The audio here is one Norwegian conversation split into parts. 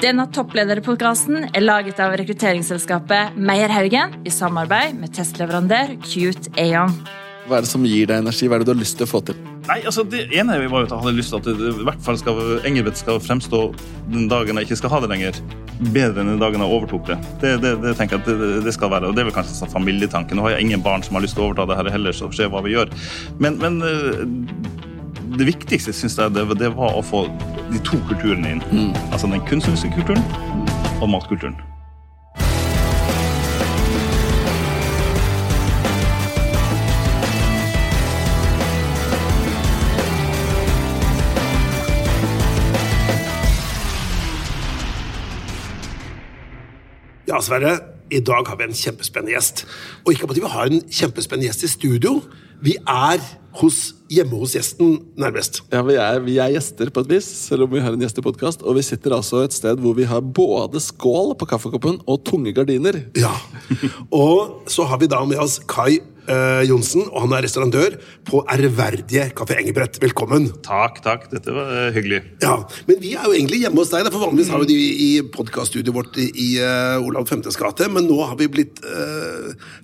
Denne topplederpodkasten er laget av rekrutteringsselskapet Meierhaugen i samarbeid med testleverandør Cute Aon. Hva er det som gir deg energi? Hva er det du har lyst til å få til? Nei, altså Det ene var jo at jeg hadde lyst til at det, i hvert fall skal, Engelbrecht skal fremstå den dagen jeg ikke skal ha det lenger, bedre enn den dagen jeg overtok det. Det, det, det tenker jeg at det, det, skal være, og det er vel kanskje sånn familietanke. Nå har jeg ingen barn som har lyst til å overta det her heller, så se hva vi gjør. Men, men eh, det viktigste synes jeg det, det, var å få de to kulturene inn. Mm. Altså den kunstneriske kulturen og matkulturen. Ja, Sverre. I dag har vi en kjempespennende gjest. Og ikke bare vi har en kjempespennende gjest i studio. Vi er hos, hjemme hos gjesten, nærmest. Ja, vi er, vi er, gjester på et vis, selv om vi har en gjestepodkast. Og vi sitter altså et sted hvor vi har både skål på kaffekoppen og tunge gardiner. Ja, Og så har vi da med oss Kai uh, Johnsen, og han er restaurantør på ærverdige Kafé Engebrett. Velkommen. Takk, takk. Dette var uh, hyggelig. Ja, Men vi er jo egentlig hjemme hos deg. For Vanligvis har vi de i podkaststudioet vårt i uh, Olav 5.s gate, men nå har vi blitt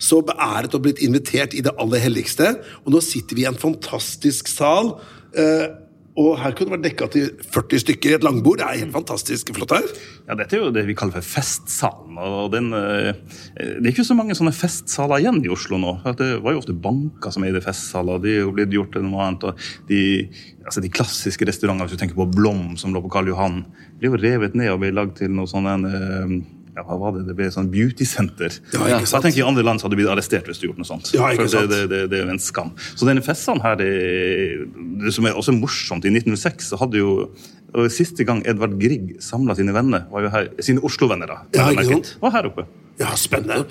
så beæret og blitt invitert i det aller helligste. Og nå sitter vi i en fantastisk sal. Uh, og her kunne det vært dekka til 40 stykker i et langbord. Det er helt fantastisk flott her. Ja, Dette er jo det vi kaller for festsalen. og den, eh, Det er ikke så mange sånne festsaler igjen i Oslo nå. Det var jo ofte banker som eide festsaler. De er jo blitt gjort til noe annet. og de, altså de klassiske restaurantene, hvis du tenker på Blom, som lå på Karl Johan, ble jo revet ned og ble lagd til noe sånn eh, ja, hva var det? Det ble sånn beautysenter. Ja, ja, jeg tenker I andre land så hadde du blitt arrestert hvis du gjorde noe sånt. Ja, ikke sant? Det, det, det, er jo en skam. Så denne festen her, det, det, som er også morsomt I 1906 så hadde jo og Siste gang Edvard Grieg samla sine venner, var jo her, sine Oslo-venner, da, ja, ikke sant? var her oppe. Ja, spennende.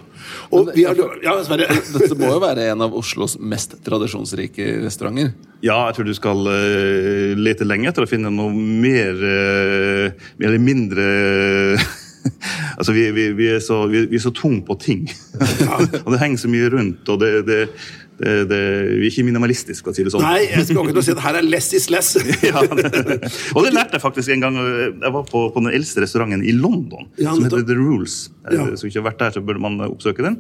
Og vi har, ja, Dette må jo være en av Oslos mest tradisjonsrike restauranter? Ja, jeg tror du skal uh, lete lenge etter å finne noe mer uh, eller mindre altså, vi, vi, vi, er så, vi, er så tung på ting. og det henger så mye rundt. og det, det, det, det, vi er ikke minimalistiske, for å si det sånn. Nei, jeg skal ikke si at her er less is less. ja, og det lærte jeg faktisk en gang. Jeg var på, på den eldste restauranten i London, ja, som heter The Rules. Ja. Så ikke har vært der, så burde man oppsøke den.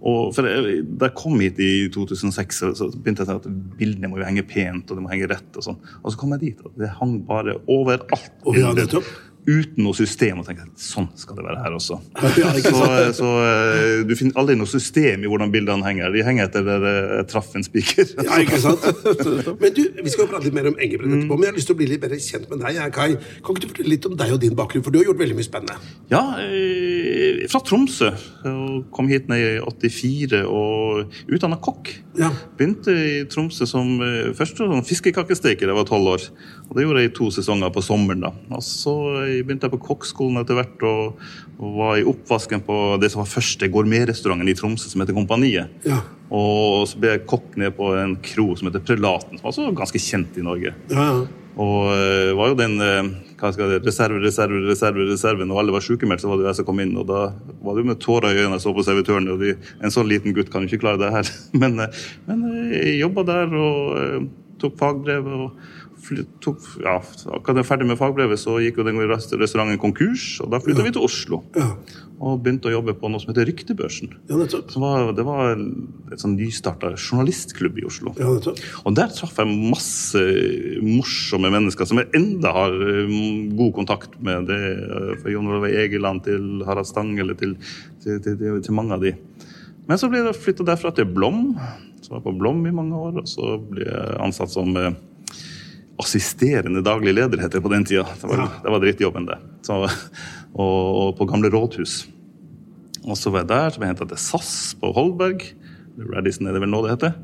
Og for Da jeg kom hit i 2006, så begynte jeg å si at bildene må jo henge pent og det må henge rett. Og sånn. Og så kom jeg dit, og det hang bare overalt. Oh, ja, uten noe system og tenker at sånn skal det være her også. Ja, så, så, eh, Du finner aldri noe system i hvordan bildene henger. De henger etter der jeg traff en spiker. Ja, ikke sant? Men du, Vi skal jo prate litt mer om Engebrett etterpå, men jeg har lyst til å bli litt mer kjent med deg. Kai. Kan ikke du fortelle litt om deg og din bakgrunn, for du har gjort veldig mye spennende? Ja, eh, fra Tromsø. og Kom hit ned i 84 og utdanna kokk. Ja. Begynte i Tromsø som eh, først som fiskekakesteker da jeg var tolv år. Og Det gjorde jeg i to sesonger på sommeren. da. Og Så begynte jeg på kokkskolen etter hvert og, og, var i oppvasken på det som var første gourmetrestauranten i Tromsø, som heter Kompaniet. Ja. Og så ble jeg kokk ned på en kro som heter Prelaten, som var også ganske kjent i Norge. Ja, ja. Og uh, var jo den uh, hva skal det, reserve, reserve, reserve, reserve. Når alle var sykemeldt, så var det jeg som kom inn. Og da var det jo med tårer i øynene jeg så på servitøren. og de, En sånn liten gutt kan jo ikke klare det her. Men, uh, men jeg jobba der og tok fagbrev. og tok, ja, akkurat jeg ferdig med fagbrevet, så gikk jo den restauranten konkurs. og Da flytta ja. vi til Oslo ja. og begynte å jobbe på noe som heter Ryktebørsen. Ja, var, det var et sånn nystarta journalistklubb i Oslo. Ja, og Der traff jeg masse morsomme mennesker som jeg enda har mm, god kontakt med. Det, eh, fra Jon Olav Egeland til Harald Stangele til, til, til, til, mange av de. Men så ble jeg flytta derfra til Blom. Så var jeg på Blom i mange år, og så ble jeg ansatt som eh, assisterende daglig leder, heter det på den tida. Det var, det var drittjobben, det. Så, og, og, på gamle rådhus. Og så var jeg der, så ble jeg henta til SAS på Holberg. Radisson er det vel nå det heter.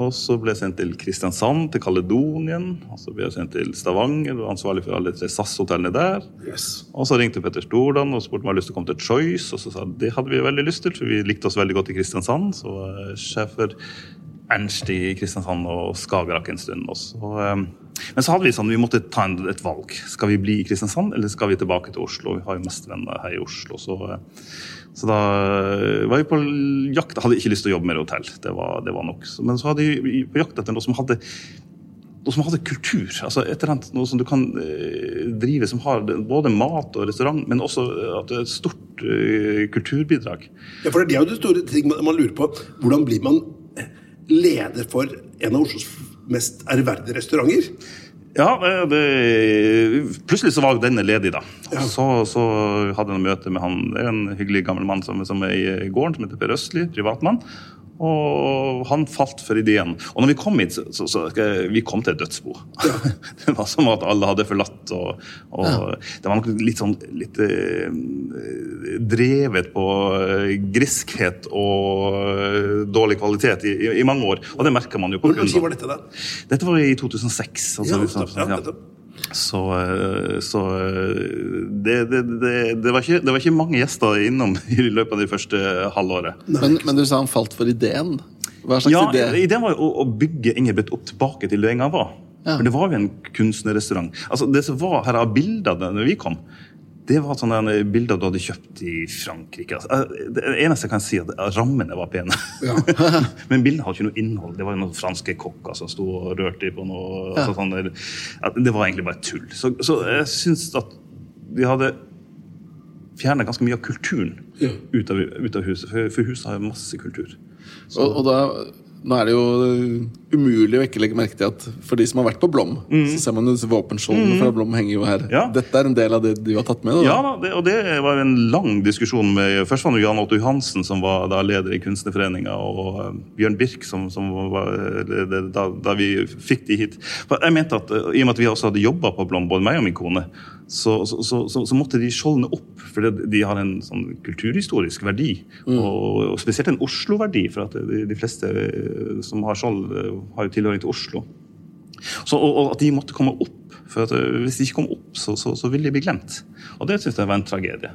Og så ble jeg sendt til Kristiansand, til Kaledonien. Og så ble jeg sendt til Stavanger, og ansvarlig for alle tre SAS-hotellene der. Yes. Og så ringte Petter Stordalen og spurte om jeg hadde lyst til å komme til Choice. Og så sa jeg det hadde vi veldig lyst til, for vi likte oss veldig godt i Kristiansand. Så var jeg sjef for Ernst i Kristiansand og Skagerrak en stund. Også. Um, men så hadde vi sånn, vi måtte ta en, et valg. Skal vi bli i Kristiansand, eller skal vi tilbake til Oslo? Vi har jo mest venner her i Oslo. Så, uh, så da var vi på jakt. Hadde ikke lyst til å jobbe mer i hotell. Det var, det var nok. Men så hadde vi på jakt etter noe som hadde noe som hadde kultur. altså et eller annet Noe som du kan eh, drive som har både mat og restaurant, men også at det er et stort eh, kulturbidrag. Ja, for Det er jo det store ting man lurer på. Hvordan blir man leder for en av Oslos mest ærverdige restauranter? Ja, det, plutselig så var denne ledig, da. Ja. Så, så, hadde jeg møte med han. Det er en hyggelig gammel mann som, som er i gården, som heter Per Østli, privatmann. Og han falt for ideen. Og når vi kom hit, så, så, så vi kom til et dødsbo. Ja. det var som at alle hadde forlatt. Og, og ja. Det var nok litt sånn litt eh, drevet på eh, griskhet og eh, dårlig kvalitet i, i, i, mange år. Og det merker man jo. Hvor lang tid var dette, da? Dette var i 2006. Altså, ja, liksom, ja, så, så det, det, det, det, var ikke, det, var ikke, mange gjester innom i løpet av det første halvåret. Men, men, du sa han falt for ideen? Hva slags ja, idé? Ideen var å, å bygge Ingebrigt opp tilbake til det en gang var. Ja. For det var jo en kunstnerrestaurant. Altså, det som var her av bilder da vi kom, det var sånne bilder du hadde kjøpt i Frankrike. Altså, det eneste jeg kan si, er at rammene var pene. Ja. Men bildene hadde ikke noe innhold. Det var noen franske kokker som sto og rørte på noe. Ja. Altså, sånn, det var egentlig bare tull. Så, så jeg syns at de hadde fjerna ganske mye av kulturen ja. ut, av, ut, av, huset. For, huset har jo masse kultur. Og, og da nå er det jo umulig å ikke legge merke til at for de som har vært på Blom, mm. så ser man jo våpenskjoldene mm. fra Blom henger jo her. Ja. Dette er en del av det du har tatt med? Da. Ja, det, og det var en lang diskusjon med Først var det Jan Otto Johansen, som var da leder i Kunstnerforeninga, og uh, Bjørn Birk, som, som var leder da, da, vi fikk de hit. For jeg mente at uh, I og med at vi også hadde jobba på Blom, både meg og min kone, så, så, så, så, måtte de skjoldene opp, for de har en sånn kulturhistorisk verdi. Mm. Og, og, spesielt en Oslo-verdi, for at de, de, fleste eh, som har skjold, eh, har jo tilhøring til Oslo. Og, og, at de måtte komme opp. For eh, hvis de ikke kom opp, så, ville de bli glemt. Og det syns jeg var en tragedie.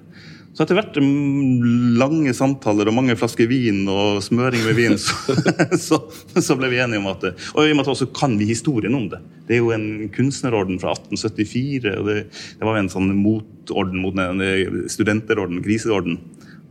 Så etter hvert mm, lange samtaler og mange flasker vin og smøring med vin, så, så, så, ble vi enige om at Og i og med at også kan vi historien om det. Det er jo en kunstnerorden fra 1874. og Det, det var jo en sånn motorden mot en studenterorden, kriseorden.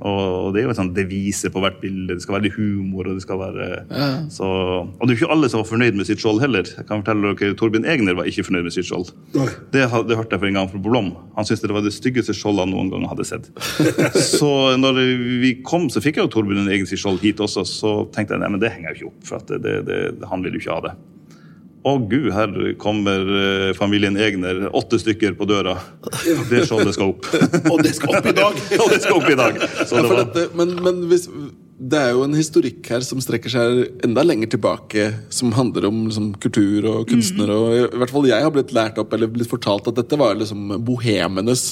Og det er jo et sånn devise på hvert bilde. Det skal være litt humor. Og det skal være ja. så, og det er jo ikke alle som var fornøyd med sitt skjold heller. Jeg kan fortelle dere, Torbjørn Egner var ikke fornøyd med sitt skjold. Det, det, hørte jeg for en gang fra Blom. Han syntes det var det styggeste skjoldet han noen gang hadde sett. så når vi kom, så fikk jeg jo Torbjørn Egner sitt skjold hit også. Så tenkte jeg nei, men det henger jo ikke opp, for det, han vil jo ikke ha det. Å gud, her kommer eh, familien Egner, åtte stykker på døra. Det skjoldet skal opp. Og det skal opp i dag! Og det skal opp i dag. Ja, dette, men, men hvis, det er jo en historikk her som strekker seg enda lenger tilbake, som handler om liksom, kultur og kunstnere. Mm. Og i hvert fall jeg har blitt lært opp, eller blitt fortalt at dette var liksom bohemenes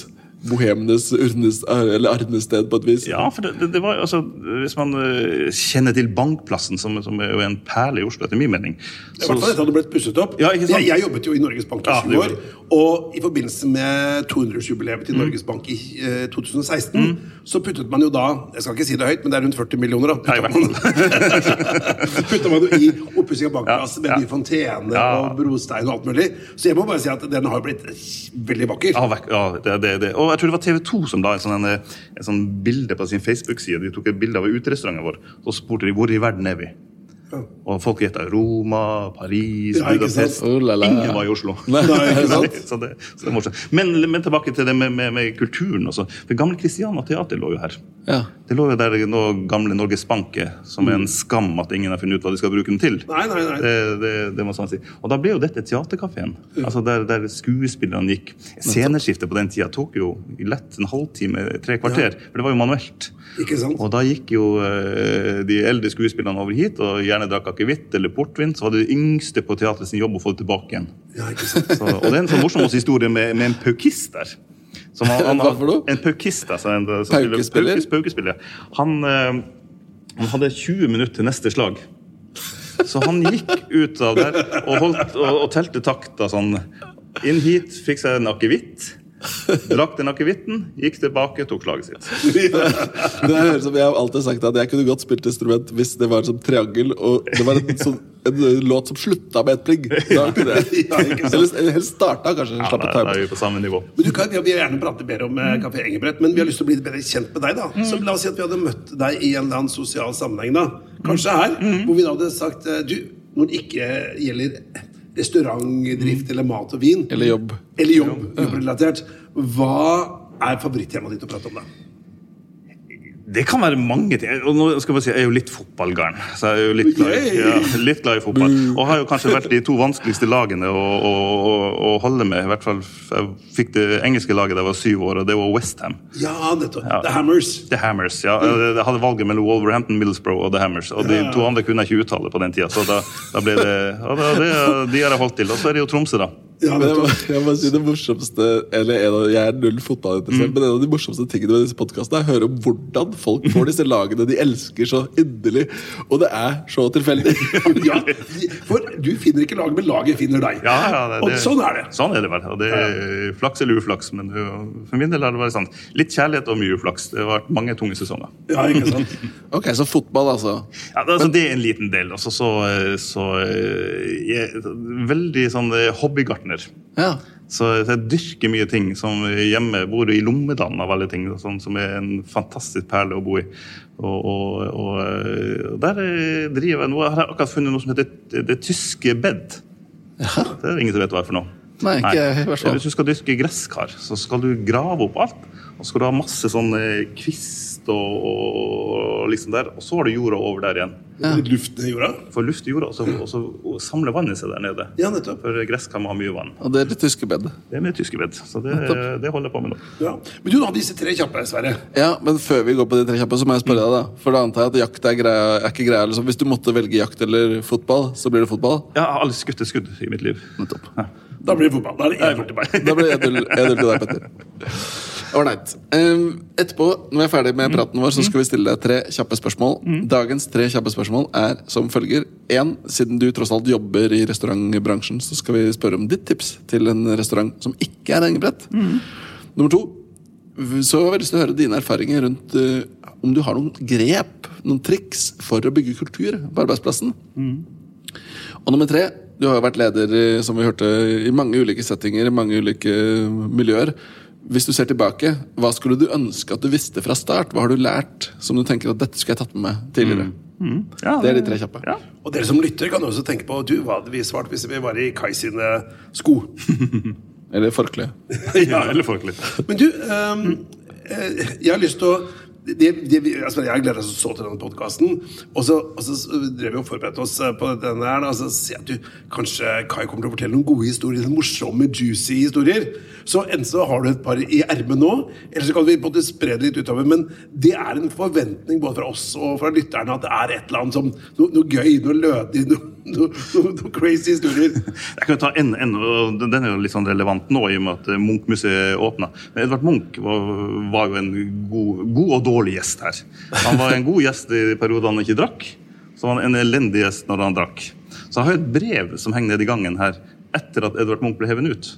bohemenes arnested, på et vis. Ja, for det, det, var altså Hvis man uh, kjenner til Bankplassen, som, som, er jo en perle i Oslo, etter min mening I hvert fall etter at det ble pusset opp. Ja, jeg, jeg, jobbet jo i Norges Bank i 20 år. Og i forbindelse med 200-årsjubileet til mm. Norges Bank i eh, 2016, mm. så puttet man jo da Jeg skal ikke si det høyt, men det er rundt 40 millioner, da. Putta man, putta man jo i oppussing av Bankplassen med ja. ny fontene ja. og brostein og alt mulig. Så jeg må bare si at den har blitt veldig vakker. Ja, det, det, det. Og jeg tror det var TV 2 som la et sånn, sånn bilde på sin Facebook-side. De tok et bilde av uterestauranten vår, og spurte de hvor i verden er vi. Og folk gjetta Roma, Paris, ja, Budapest. Ingen var i Oslo. Nei, så, det, så det. Men, men, tilbake til det med, med, med kulturen. Også. For Gamle Christiana Teater lå jo her. Ja. Det lå jo der nå gamle Norges Bank som er en skam at ingen har funnet ut hva de skal bruke den til. Nei, nei, nei. Det, det, det må sånn si. Og da ble jo dette teaterkafeen. Ja. Altså der, der, skuespillerne gikk. Sceneskiftet på den tida tok jo lett en halvtime, tre kvarter. Ja. For det var jo manuelt. Ikke sant? Og da gikk jo uh, de eldre skuespillerne over hit. og gjerne gjerne drakk akevitt eller portvin, så var det det yngste på teatret sin jobb å få det tilbake igjen. Ja, ikke sant? Så, og det er en sånn morsom historie med, med en paukist der. Han, han, Hva for noe? En paukist. Altså, en, paukespiller? paukespiller. Han, uh, han hadde 20 minutter til neste slag. Så han gikk ut av der og, holdt, og, og telte takta sånn. Inn hit, fikk seg en akevitt. Drakk den akevitten, gikk tilbake, tok slaget sitt. det høres som Jeg har alltid sagt at jeg kunne godt spilt instrument hvis det var som triangel, og det var en, sånn, en låt som slutta med et pling. Da kunne jeg. Eller helst starta, kanskje. Ja, da, da, er vi på samme nivå. Men du kan, Vi vil gjerne prate bedre om uh, Kafé Engebrett, men vi har lyst til å bli bedre kjent med deg. da. Mm. Så La oss si at vi hadde møtt deg i en eller annen sosial sammenheng. da. Kanskje her, mm. hvor vi da hadde sagt uh, du, når det ikke gjelder restaurantdrift eller mat og vin. Eller jobb. Eller jobb, jobbrelatert. Hva er favoritttemaet ditt å prate om, da? Det kan være mange ting. Og nå skal jeg si, jeg er jo litt fotballgarn, Så jeg er jo litt glad, i- ja, litt glad i fotball. Og har jo kanskje vært de to vanskeligste lagene å, å, å, å holde med. I hvert fall jeg fikk det engelske laget da jeg var syv år, og det var Westham. Ja, nettopp. Ja. The Hammers. The Hammers. ja. Jeg hadde valget mellom Wolverhampton, Middlesbrough og The Hammers. Og de to andre kunne jeg ikke uttale på den tida, så da, da ble det og da, det, De har jeg holdt til. Og så er det jo Tromsø, da. Ja, Men jeg må, jeg må si det morsomste Eller en av, Jeg er null fotballinteressert, men en av de morsomste tingene med disse podkastene er å høre om hvordan folk får disse lagene de elsker så inderlig. Og det er så tilfeldig. Ja, for du finner ikke laget, men laget finner deg. Ja, ja, det, Og sånn er det. Sånn er det vel. Og det er flaks eller uflaks, men for min del har det vært sånn. Litt kjærlighet og mye uflaks. Det har vært mange tunge sesonger. Ja, ikke sant? Ok, Så fotball, altså. Ja, det, altså, det er en liten del. Altså, så, så eh, jeg, Veldig sånn eh, hobbygartner. Ja. Så jeg dyrker mye ting som hjemme. Bor i Lommedalen av alle ting, sånn, som er en fantastisk perle å bo i. Og, og, og, og der driver jeg nå. Jeg har akkurat funnet noe som heter Det, det tyske bed. Ja. Det er ingen som vet hva er for noe. Nei, ikke. Hvis du skal dyrke gresskar, så skal du grave opp alt. Og så skal du ha masse sånne eh, kvist og, og liksom der. Og så har du jorda over der igjen. Ja. luft i jorda. For luft i jorda, og så, og så og samler vannet seg der nede. Ja, nettopp. For gress kan ha mye vann. Og det er det tyske bed. Det er med tyske bed. Så det, det holder jeg på med nå. Ja. Men du har disse tre kjappe, Sverre. Ja, Men før vi går på de tre kjappe, så må jeg spørre deg, da. For da antar jeg at jakt er, greia, er ikke greia. Liksom. Hvis du måtte velge jakt eller fotball, så blir det fotball? Jeg har aldri skutt et skudd i mitt liv. Nettopp. Da blir det fotball. Da er det 1-0 til meg. Da blir det 1-0 1-0 til deg, Petter. Ålreit. Um, etterpå, når vi er ferdig med praten vår, så skal vi stille deg tre kjappe spørsmål. Dagens tre kjappe spørsmål er som følger. En, siden du tross alt jobber i restaurantbransjen, så skal vi spørre om ditt tips til en restaurant som ikke er hengebrett. Nummer to, så har jeg lyst til å høre dine erfaringer rundt uh, om du har noen grep, noen triks, for å bygge kultur på arbeidsplassen. Og nummer tre, du har jo vært leder som vi hørte, i mange ulike settinger, i mange ulike miljøer. Hvis du ser tilbake, hva skulle du ønske at du visste fra start? Hva har du lært som du tenker at dette skulle jeg tatt med meg tidligere? Ja, Det er de tre kjappe. Ja. Og dere som lytter, kan også tenke på du, hva hadde vi svart hvis vi var i Kai sine sko? Eller forkle. ja, eller forkle. Men du, ehm, eh, jeg har lyst til å det, de, altså jeg gleder meg så til denne podkasten. Og og så drev vi og forberedte oss eh, på denne her. Og så sier jeg at du, kanskje Kai kommer til å fortelle noen gode historier. Morsomme, juicy historier. Så enten så har du et par i ermet nå, eller så kan vi måte spre det litt utover. Men det er en forventning både fra oss og fra lytterne at det er et eller annet som noe, noe gøy, noe lødig, noe, noe, no, no crazy historier. Jeg kan ta en, en, den er jo litt sånn relevant nå i og med at eh, Munch-museet åpna. Men Edvard Munch var, var jo en god, god og dårlig gjest her. Han var en god gjest i perioder han ikke drakk. Så var han en elendig gjest når han drakk. Så jeg har et brev som henger nede i gangen her etter at Edvard Munch ble hevet ut.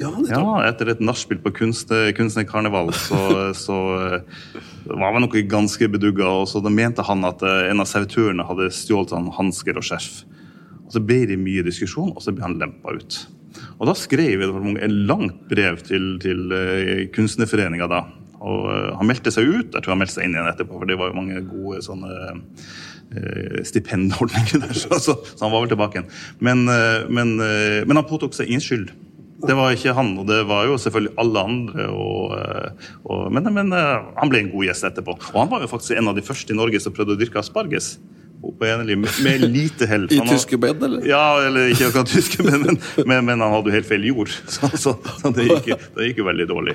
Ja. Ja, etter et nachspiel på kunst, kunstnerkarneval så, så eh, var han noe ganske bedugga. Og så da mente han at eh, en av servitørene hadde stjålet han hansker og skjerf. Og Så ble det mye diskusjon, og så ble han lempa ut. Og Da skrev Munch et langt brev til, til uh, Kunstnerforeninga da. Og eh, Han meldte seg ut. Jeg tror han meldte seg inn igjen etterpå, for det var jo mange gode sånne eh, stipendordninger der, så, så, han var vel tilbake igjen. Men, eh, men, eh, men han påtok seg ingen skyld. Det var ikke han, og det var jo selvfølgelig alle andre. Og, eh, og, men men eh, han ble en god gjest etterpå. Og han var jo faktisk en av de første i Norge som prøvde å dyrke asparges. Oppe i Eneli, med, lite hell. I tyske bed, eller? Ja, eller ikke akkurat tyske, ben, men, men, men han hadde jo helt feil jord. Så, så, så det, gikk, det gikk jo veldig dårlig.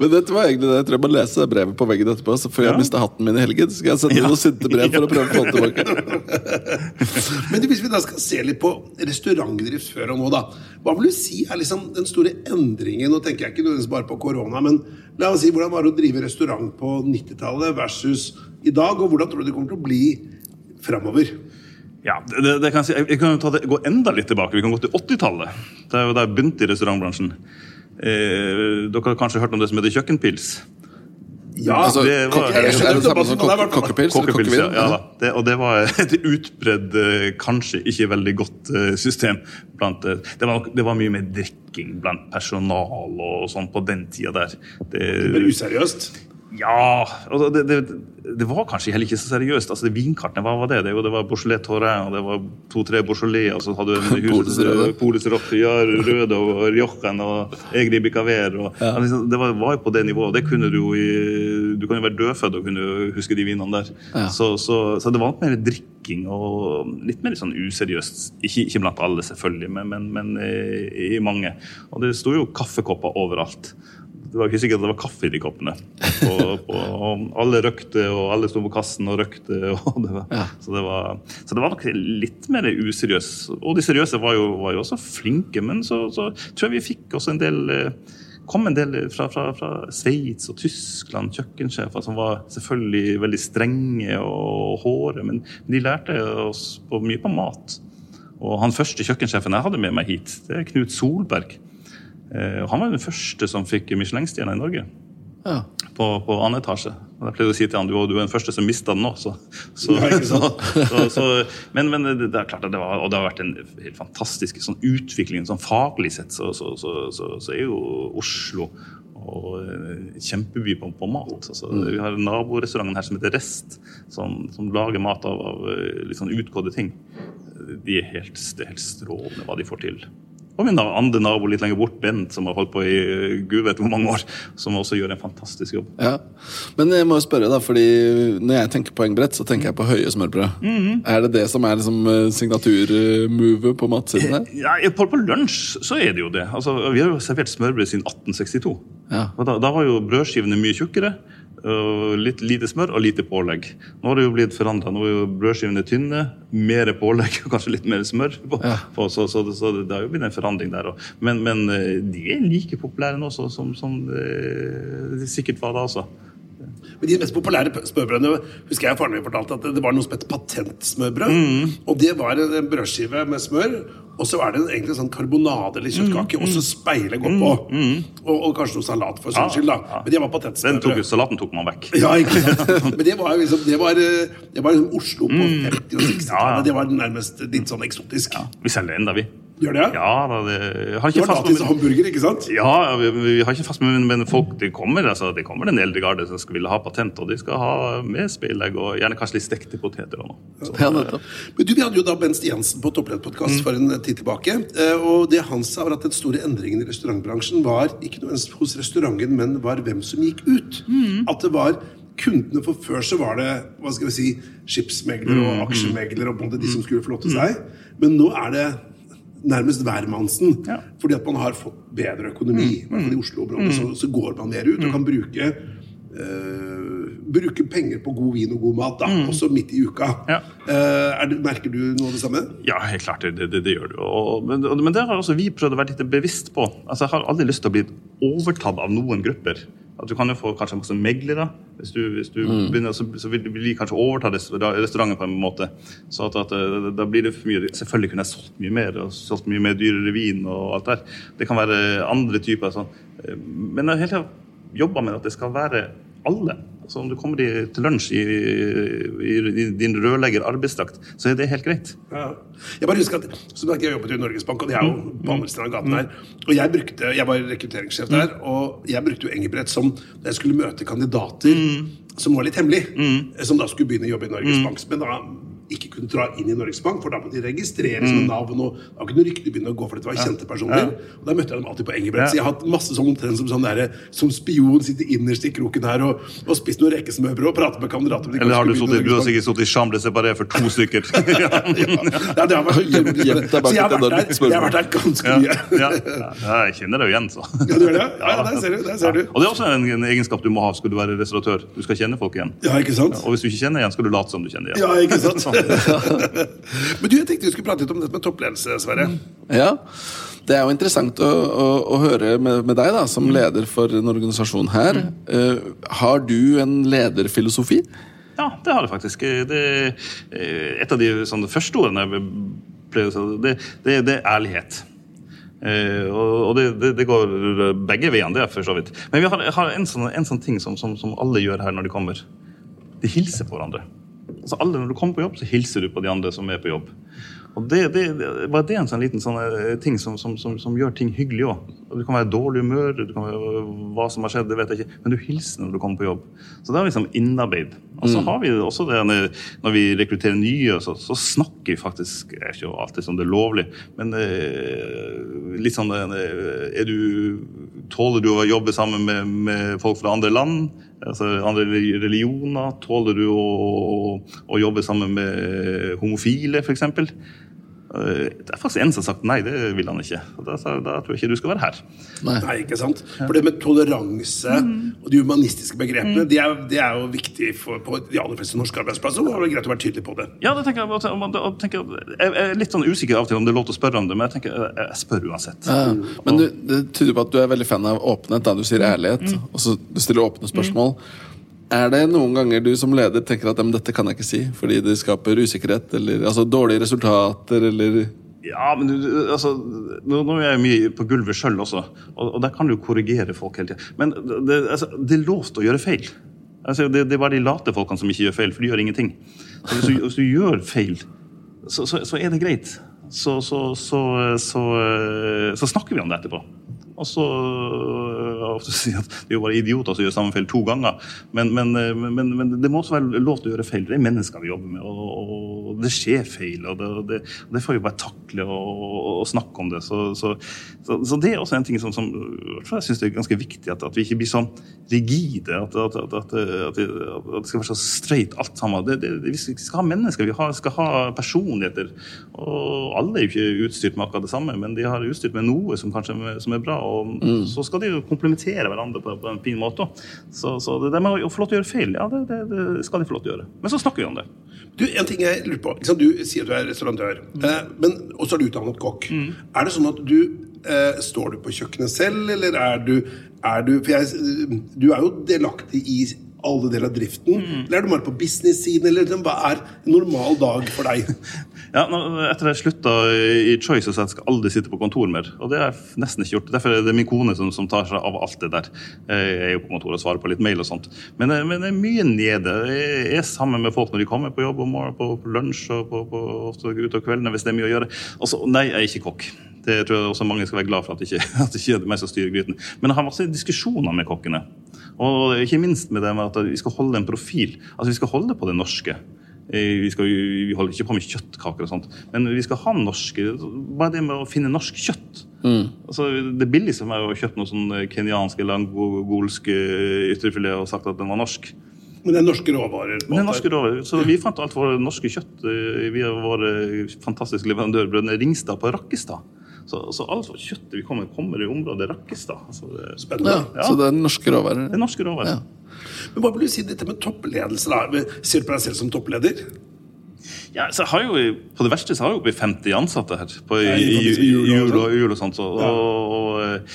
Men dette var egentlig det. Jeg tror jeg må lese brevet på veggen etterpå. Så før Ja. jeg mister hatten min i helgen, skal jeg sende Ja. noen sinte brev for å prøve å få det tilbake. Men hvis vi da skal se litt på restaurantdrift før og nå, da. Hva vil du si er liksom den store endringen? Nå tenker jeg ikke nødvendigvis bare på korona, men la oss si hvordan var det å drive restaurant på 90-tallet versus i dag, og hvordan tror du det kommer til å bli framover? Ja, det, det kan jeg, si. jeg kan ta det, gå enda litt tilbake. Vi kan gå til 80-tallet. Det er jo da jeg begynte i restaurantbransjen. Eh, dere har kanskje hørt om det som heter kjøkkenpils? Ja, Altså, det var- er det, det samme som kokkepils? Kokkepils, ja. ja. Det, og det var et utbredd, eh, kanskje ikke veldig godt eh, system. Blant, eh, det, var, det var mye mer drikking blant personal og sånn på den tida der. det Det, useriøst. Ja altså det, det, det, var kanskje heller ikke så seriøst. altså det Vinkartene, hva var det? Det, det var Beaujolais Torrin, og det var to-tre Beaujolais, og så hadde du Polis ja, Røde og Rjochen og Egri Bicaver. Og, ja. altså, det var, var, jo på det nivået. det kunne Du i, du kan jo være dødfødt og kunne huske de vinene der. Ja. Så, så, så, det var mer drikking og litt mer sånn useriøst. Ikke, ikke blant alle, selvfølgelig, men, men, men i, i mange. Og det sto jo kaffekopper overalt det var ikke sikkert at det var kaffe i de koppene. Og, og alle røkte, og alle sto på kassen og røkte. Og det var, ja. så, det var, så, det var, nok litt mer useriøst. Og de seriøse var jo, var jo også flinke, men så, så, tror jeg vi fikk også en del eh, kom en del fra, fra, fra Sveits og Tyskland, kjøkkensjefer, som var selvfølgelig veldig strenge og hårde, men de lærte oss på, mye på mat. Og han første kjøkkensjefen jeg hadde med meg hit, det er Knut Solberg. Eh, han var den første som fikk Michelin-stjerna i Norge. Ja. På, på annen etasje. Og jeg pleide å si til han du, du er den første som mista den nå. Så, så, så, men, men det, er klart at det, var, og det har vært en helt fantastisk sånn utvikling sånn faglig sett. Så, er jo Oslo og eh, kjempeby på, på mat. Altså, mm. Vi har naborestauranten her som heter Rest, som, som lager mat av, av eh, litt sånn utgåtte ting. De er helt, det er helt strålende hva de får til. Og min andre nabo litt lenger bort, Bent, som har holdt på i gud vet hvor mange år. Som også gjør en fantastisk jobb. Ja, Men jeg må jo spørre, da, fordi når jeg tenker poengbrett, så tenker jeg på høye smørbrød. Mm -hmm. Er det det som er liksom eh, signaturmovet på matsidene? her? Ja, på, på lunsj så er det jo det. Altså, vi har jo servert smørbrød siden 1862. Ja. Og da, da var jo brødskivene mye tjukkere. Litt lite smør og lite pålegg. Nå har det jo blitt forandra. Nå er jo brødskivene tynne, mer pålegg og kanskje litt mer smør. På, ja. på, så, så, så, det har jo blitt en forandring der òg. Men, men, eh, de er like populære nå som, som det sikkert var da også. Men de mest populære smørbrødene husker jeg faren min fortalte at det var noe som het patentsmørbrød. Mm. Og det var en brødskive med smør, og så er det egentlig en sånn karbonade eller kjøttkake, mm. og så speilet oppå. Mm. mm. Og, og, kanskje noe salat for sin ja, skyld, da. Ja. Men det var patentsmørbrød. Tok, salaten tok man vekk. Ja, ikke Men det var liksom det var, det var liksom Oslo på 50- mm. og 60-tallet. Det var nærmest litt sånn eksotisk. Vi selger enda, vi. Gjør det? Ja, da, det, har ikke fast, men, hamburger, ikke sant? Ja, vi, vi, har ikke fast, men, men folk det kommer, altså, det kommer den eldre garde som skal ville ha patent, og de skal ha med speilegg og gjerne kanskje litt stekte poteter. Og noe. Ja, men du, Vi hadde jo da Bent Jensen på Topplederpodkast mm. for en tid tilbake. Eh, og det han sa, var at den store endringen i restaurantbransjen var ikke noe hos restauranten, men var hvem som gikk ut. Mm. At det var kundene For før så var det hva skal vi si, skipsmegler og mm. aksjemegler og de som skulle flotte seg. Men nå er det nærmest hvermannsen. Ja. Fordi at man har fått bedre økonomi. I hvert fall i Oslo-området så, så, går man mer ut og kan bruke uh, bruke penger på god vin og god mat, da, mm. også midt i uka. Ja. Uh, det, merker du noe av det samme? Ja, helt klart. Det, det, det gjør du. Og, men, men, det har også vi prøvd å være litt bevisst på. Altså, Jeg har aldri lyst til å bli overtatt av noen grupper. At du kan jo få kanskje masse meglere. Hvis du, hvis du mm. begynner, så, så, vil de kanskje overta restauranten på en måte. Så at, at, eh, Da blir det for mye Selvfølgelig kunne jeg solgt mye mer og solgt mye mer dyrere vin. og alt der. Det kan være andre typer. sånn. Men jeg har hele tida jobba med at det skal være alle. Så om du kommer til lunsj i, i, i din rørlegger arbeidsdrakt, så er det helt greit. Ja. Jeg bare husker at som jeg jobbet i Norges Bank, og det er jo mm. på andre siden av gaten her. Og jeg brukte, jeg var rekrutteringssjef der, mm. og jeg brukte jo Engebrett som da jeg skulle møte kandidater mm. som var litt hemmelige, mm. som da skulle begynne å jobbe i Norges mm. Bank. Men da ikke kunne dra inn i Norges Bank, for da måtte de registrere med mm. navn. og Da kunne ryktene begynne å gå, for dette var kjente personer. Ja. Og Da møtte jeg dem alltid på Engebrett. Så jeg har hatt masse sånn omtrent som sånn der, som spion, sitter innerst i kroken her og, og spist noen rekkesmørbrød og prater med kandidater. Eller har du, suttet, du har sikkert sittet i chambre separé for to stykker. ja, ja, det har vært Så jeg har vært der, har vært der ganske mye. ja, jeg kjenner deg jo igjen, så. Ja, du gjør det? Ja, der ser du. Der ser du. Og det er også en, en, egenskap du må ha skal du være restauratør. Du skal kjenne folk igjen. Ja, ikke sant? Og hvis du ikke kjenner igjen, skal du late som du kjenner igjen. Ja, ikke sant? Men du, jeg tenkte vi skulle prate litt om dette med toppledelse, Sverre. Ja, det er jo interessant å, å, å høre med, med, deg da, som mm. leder for en organisasjon her. Mm. Uh, har du en lederfilosofi? Ja, det har jeg faktisk. Det, eh, et av de sånn, første ordene jeg ble, det, det, det er ærlighet. Uh, og det, det, det, går begge veiene, det er for så vidt. Men vi har, har en, sånn, en, sånn, ting som, som, som, alle gjør her når de kommer. De hilser på hverandre. Altså alle Når du kommer på jobb, så hilser du på de andre som er på jobb. Og det, det, Bare det er en sånn liten sånn eh, ting som, som, som, som, gjør ting hyggelig òg. Du kan være i dårlig humør, du kan være, hva som har skjedd, det vet jeg ikke, men du hilser når du kommer på jobb. Så det er liksom innarbeid. Og så mm. har vi også det når vi rekrutterer nye, så, så snakker vi faktisk er ikke alltid som det er lovlig, men eh, litt sånn eh, er du, Tåler du å jobbe sammen med, med folk fra andre land? Altså andre religioner? Tåler du å, å, å jobbe sammen med homofile, f.eks.? Eh, det er faktisk en som har sagt nei, det vil han ikke. Da, da tror jeg ikke du skal være her. Nei, nei ikke sant? For det med toleranse mm. og de humanistiske begrepene, mm. det, er, de er, jo viktig for, på de aller fleste norske arbeidsplasser. Og det er greit å være tydelig på det. Ja, det tenker jeg, jeg, tenker, jeg, er litt sånn usikker av og til om det er lov til å spørre om det, men jeg tenker, jeg spør uansett. Ja, men du, det tyder på at du er veldig fan av åpenhet. Da. Du sier ærlighet, mm. og så du stiller åpne spørsmål. Mm. Er det noen ganger du som leder tenker at dette kan jeg ikke si fordi det skaper usikkerhet, eller altså, dårlige resultater, eller ja, men du, altså, nå, nå, er jeg mye på gulvet sjøl også, og, og, der kan du korrigere folk hele tida. Men det, altså, det, er lov til å gjøre feil. Altså, det, det, er bare de late folkene som ikke gjør feil, for de gjør ingenting. Så hvis, du, hvis du gjør feil, så, så, så, er det greit. Så, så snakker vi om det etterpå. Og så ofte si at det er jo bare idioter som gjør samme feil to ganger. Men, men, men, men, det må også være lov til å gjøre feil. Det er mennesker vi jobber med, og, og det skjer feil. og Det, det, det får vi bare takle og, og, snakke om det. Så, så, så, det er også en ting som, som jeg syns er ganske viktig, at, at, vi ikke blir sånn rigide. At, at, at, det skal være så streit alt sammen. vi skal ha mennesker, vi har, skal ha personligheter. Og alle er jo ikke utstyrt med akkurat det samme, men de har utstyrt med noe som kanskje som er bra og mm. så skal de jo komplementere hverandre på, på, en fin måte. Så, så det der med å få lov til å gjøre feil, ja, det, det, det, skal de få lov til å gjøre. Men så snakker vi om det. Du, En ting jeg lurer på. Du sier at du er restaurantør, mm. eh, men også er du utdannet kokk. Mm. Er det sånn at du eh, Står du på kjøkkenet selv, eller er du, er du For jeg, du er jo delaktig i alle deler av driften? Mm. Eller er du bare på business-siden? Eller liksom, hva er en normal dag for deg? ja, Etter jeg slutta i Choice, så jeg skal aldri sitte på kontor mer. Og det har jeg nesten ikke gjort. Derfor er det min kone som, som tar seg av alt det der. Jeg er jo på kontoret og svarer på litt mail og sånt. Men, men det er mye nede. Jeg er sammen med folk når de kommer på jobb om morgenen, på, på lunsj og på, på, ofte utover kveldene hvis det er mye å gjøre. Altså, nei, jeg er ikke kokk. Det tror jeg også mange skal være glad for at det ikke, at det ikke er meg som styrer gryten. Men jeg har masse diskusjoner med kokkene. Og ikke minst med det med at vi skal holde en profil. Altså Vi skal holde på det norske. Vi, skal, vi holder ikke på med kjøttkaker og sånt, men vi skal ha norske Bare det med å finne norsk kjøtt. Mm. Altså, det billigste er å kjøpe noe sånn kenyansk eller angolsk ytrefilet og sagt at den var norsk. Men det er norske råvarer? Det er norske råvarer. Så vi fant alt vårt norske kjøtt via vår fantastiske leverandør Brønne Ringstad på Rakkestad. Så, så alt kjøttet vi kommer, kommer i området Rakkestad. Altså, Spennende. Ja, Så det er norske råvarer? Det er norske råvarer. Ja. Men Hva vil du si dette med toppledelse? da? Ser du på deg selv som toppleder? Ja, så jeg har jo, På det verste så har jeg oppi 50 ansatte her på, i, i, i, jul og, jul og sånt. Så, ja. og, og,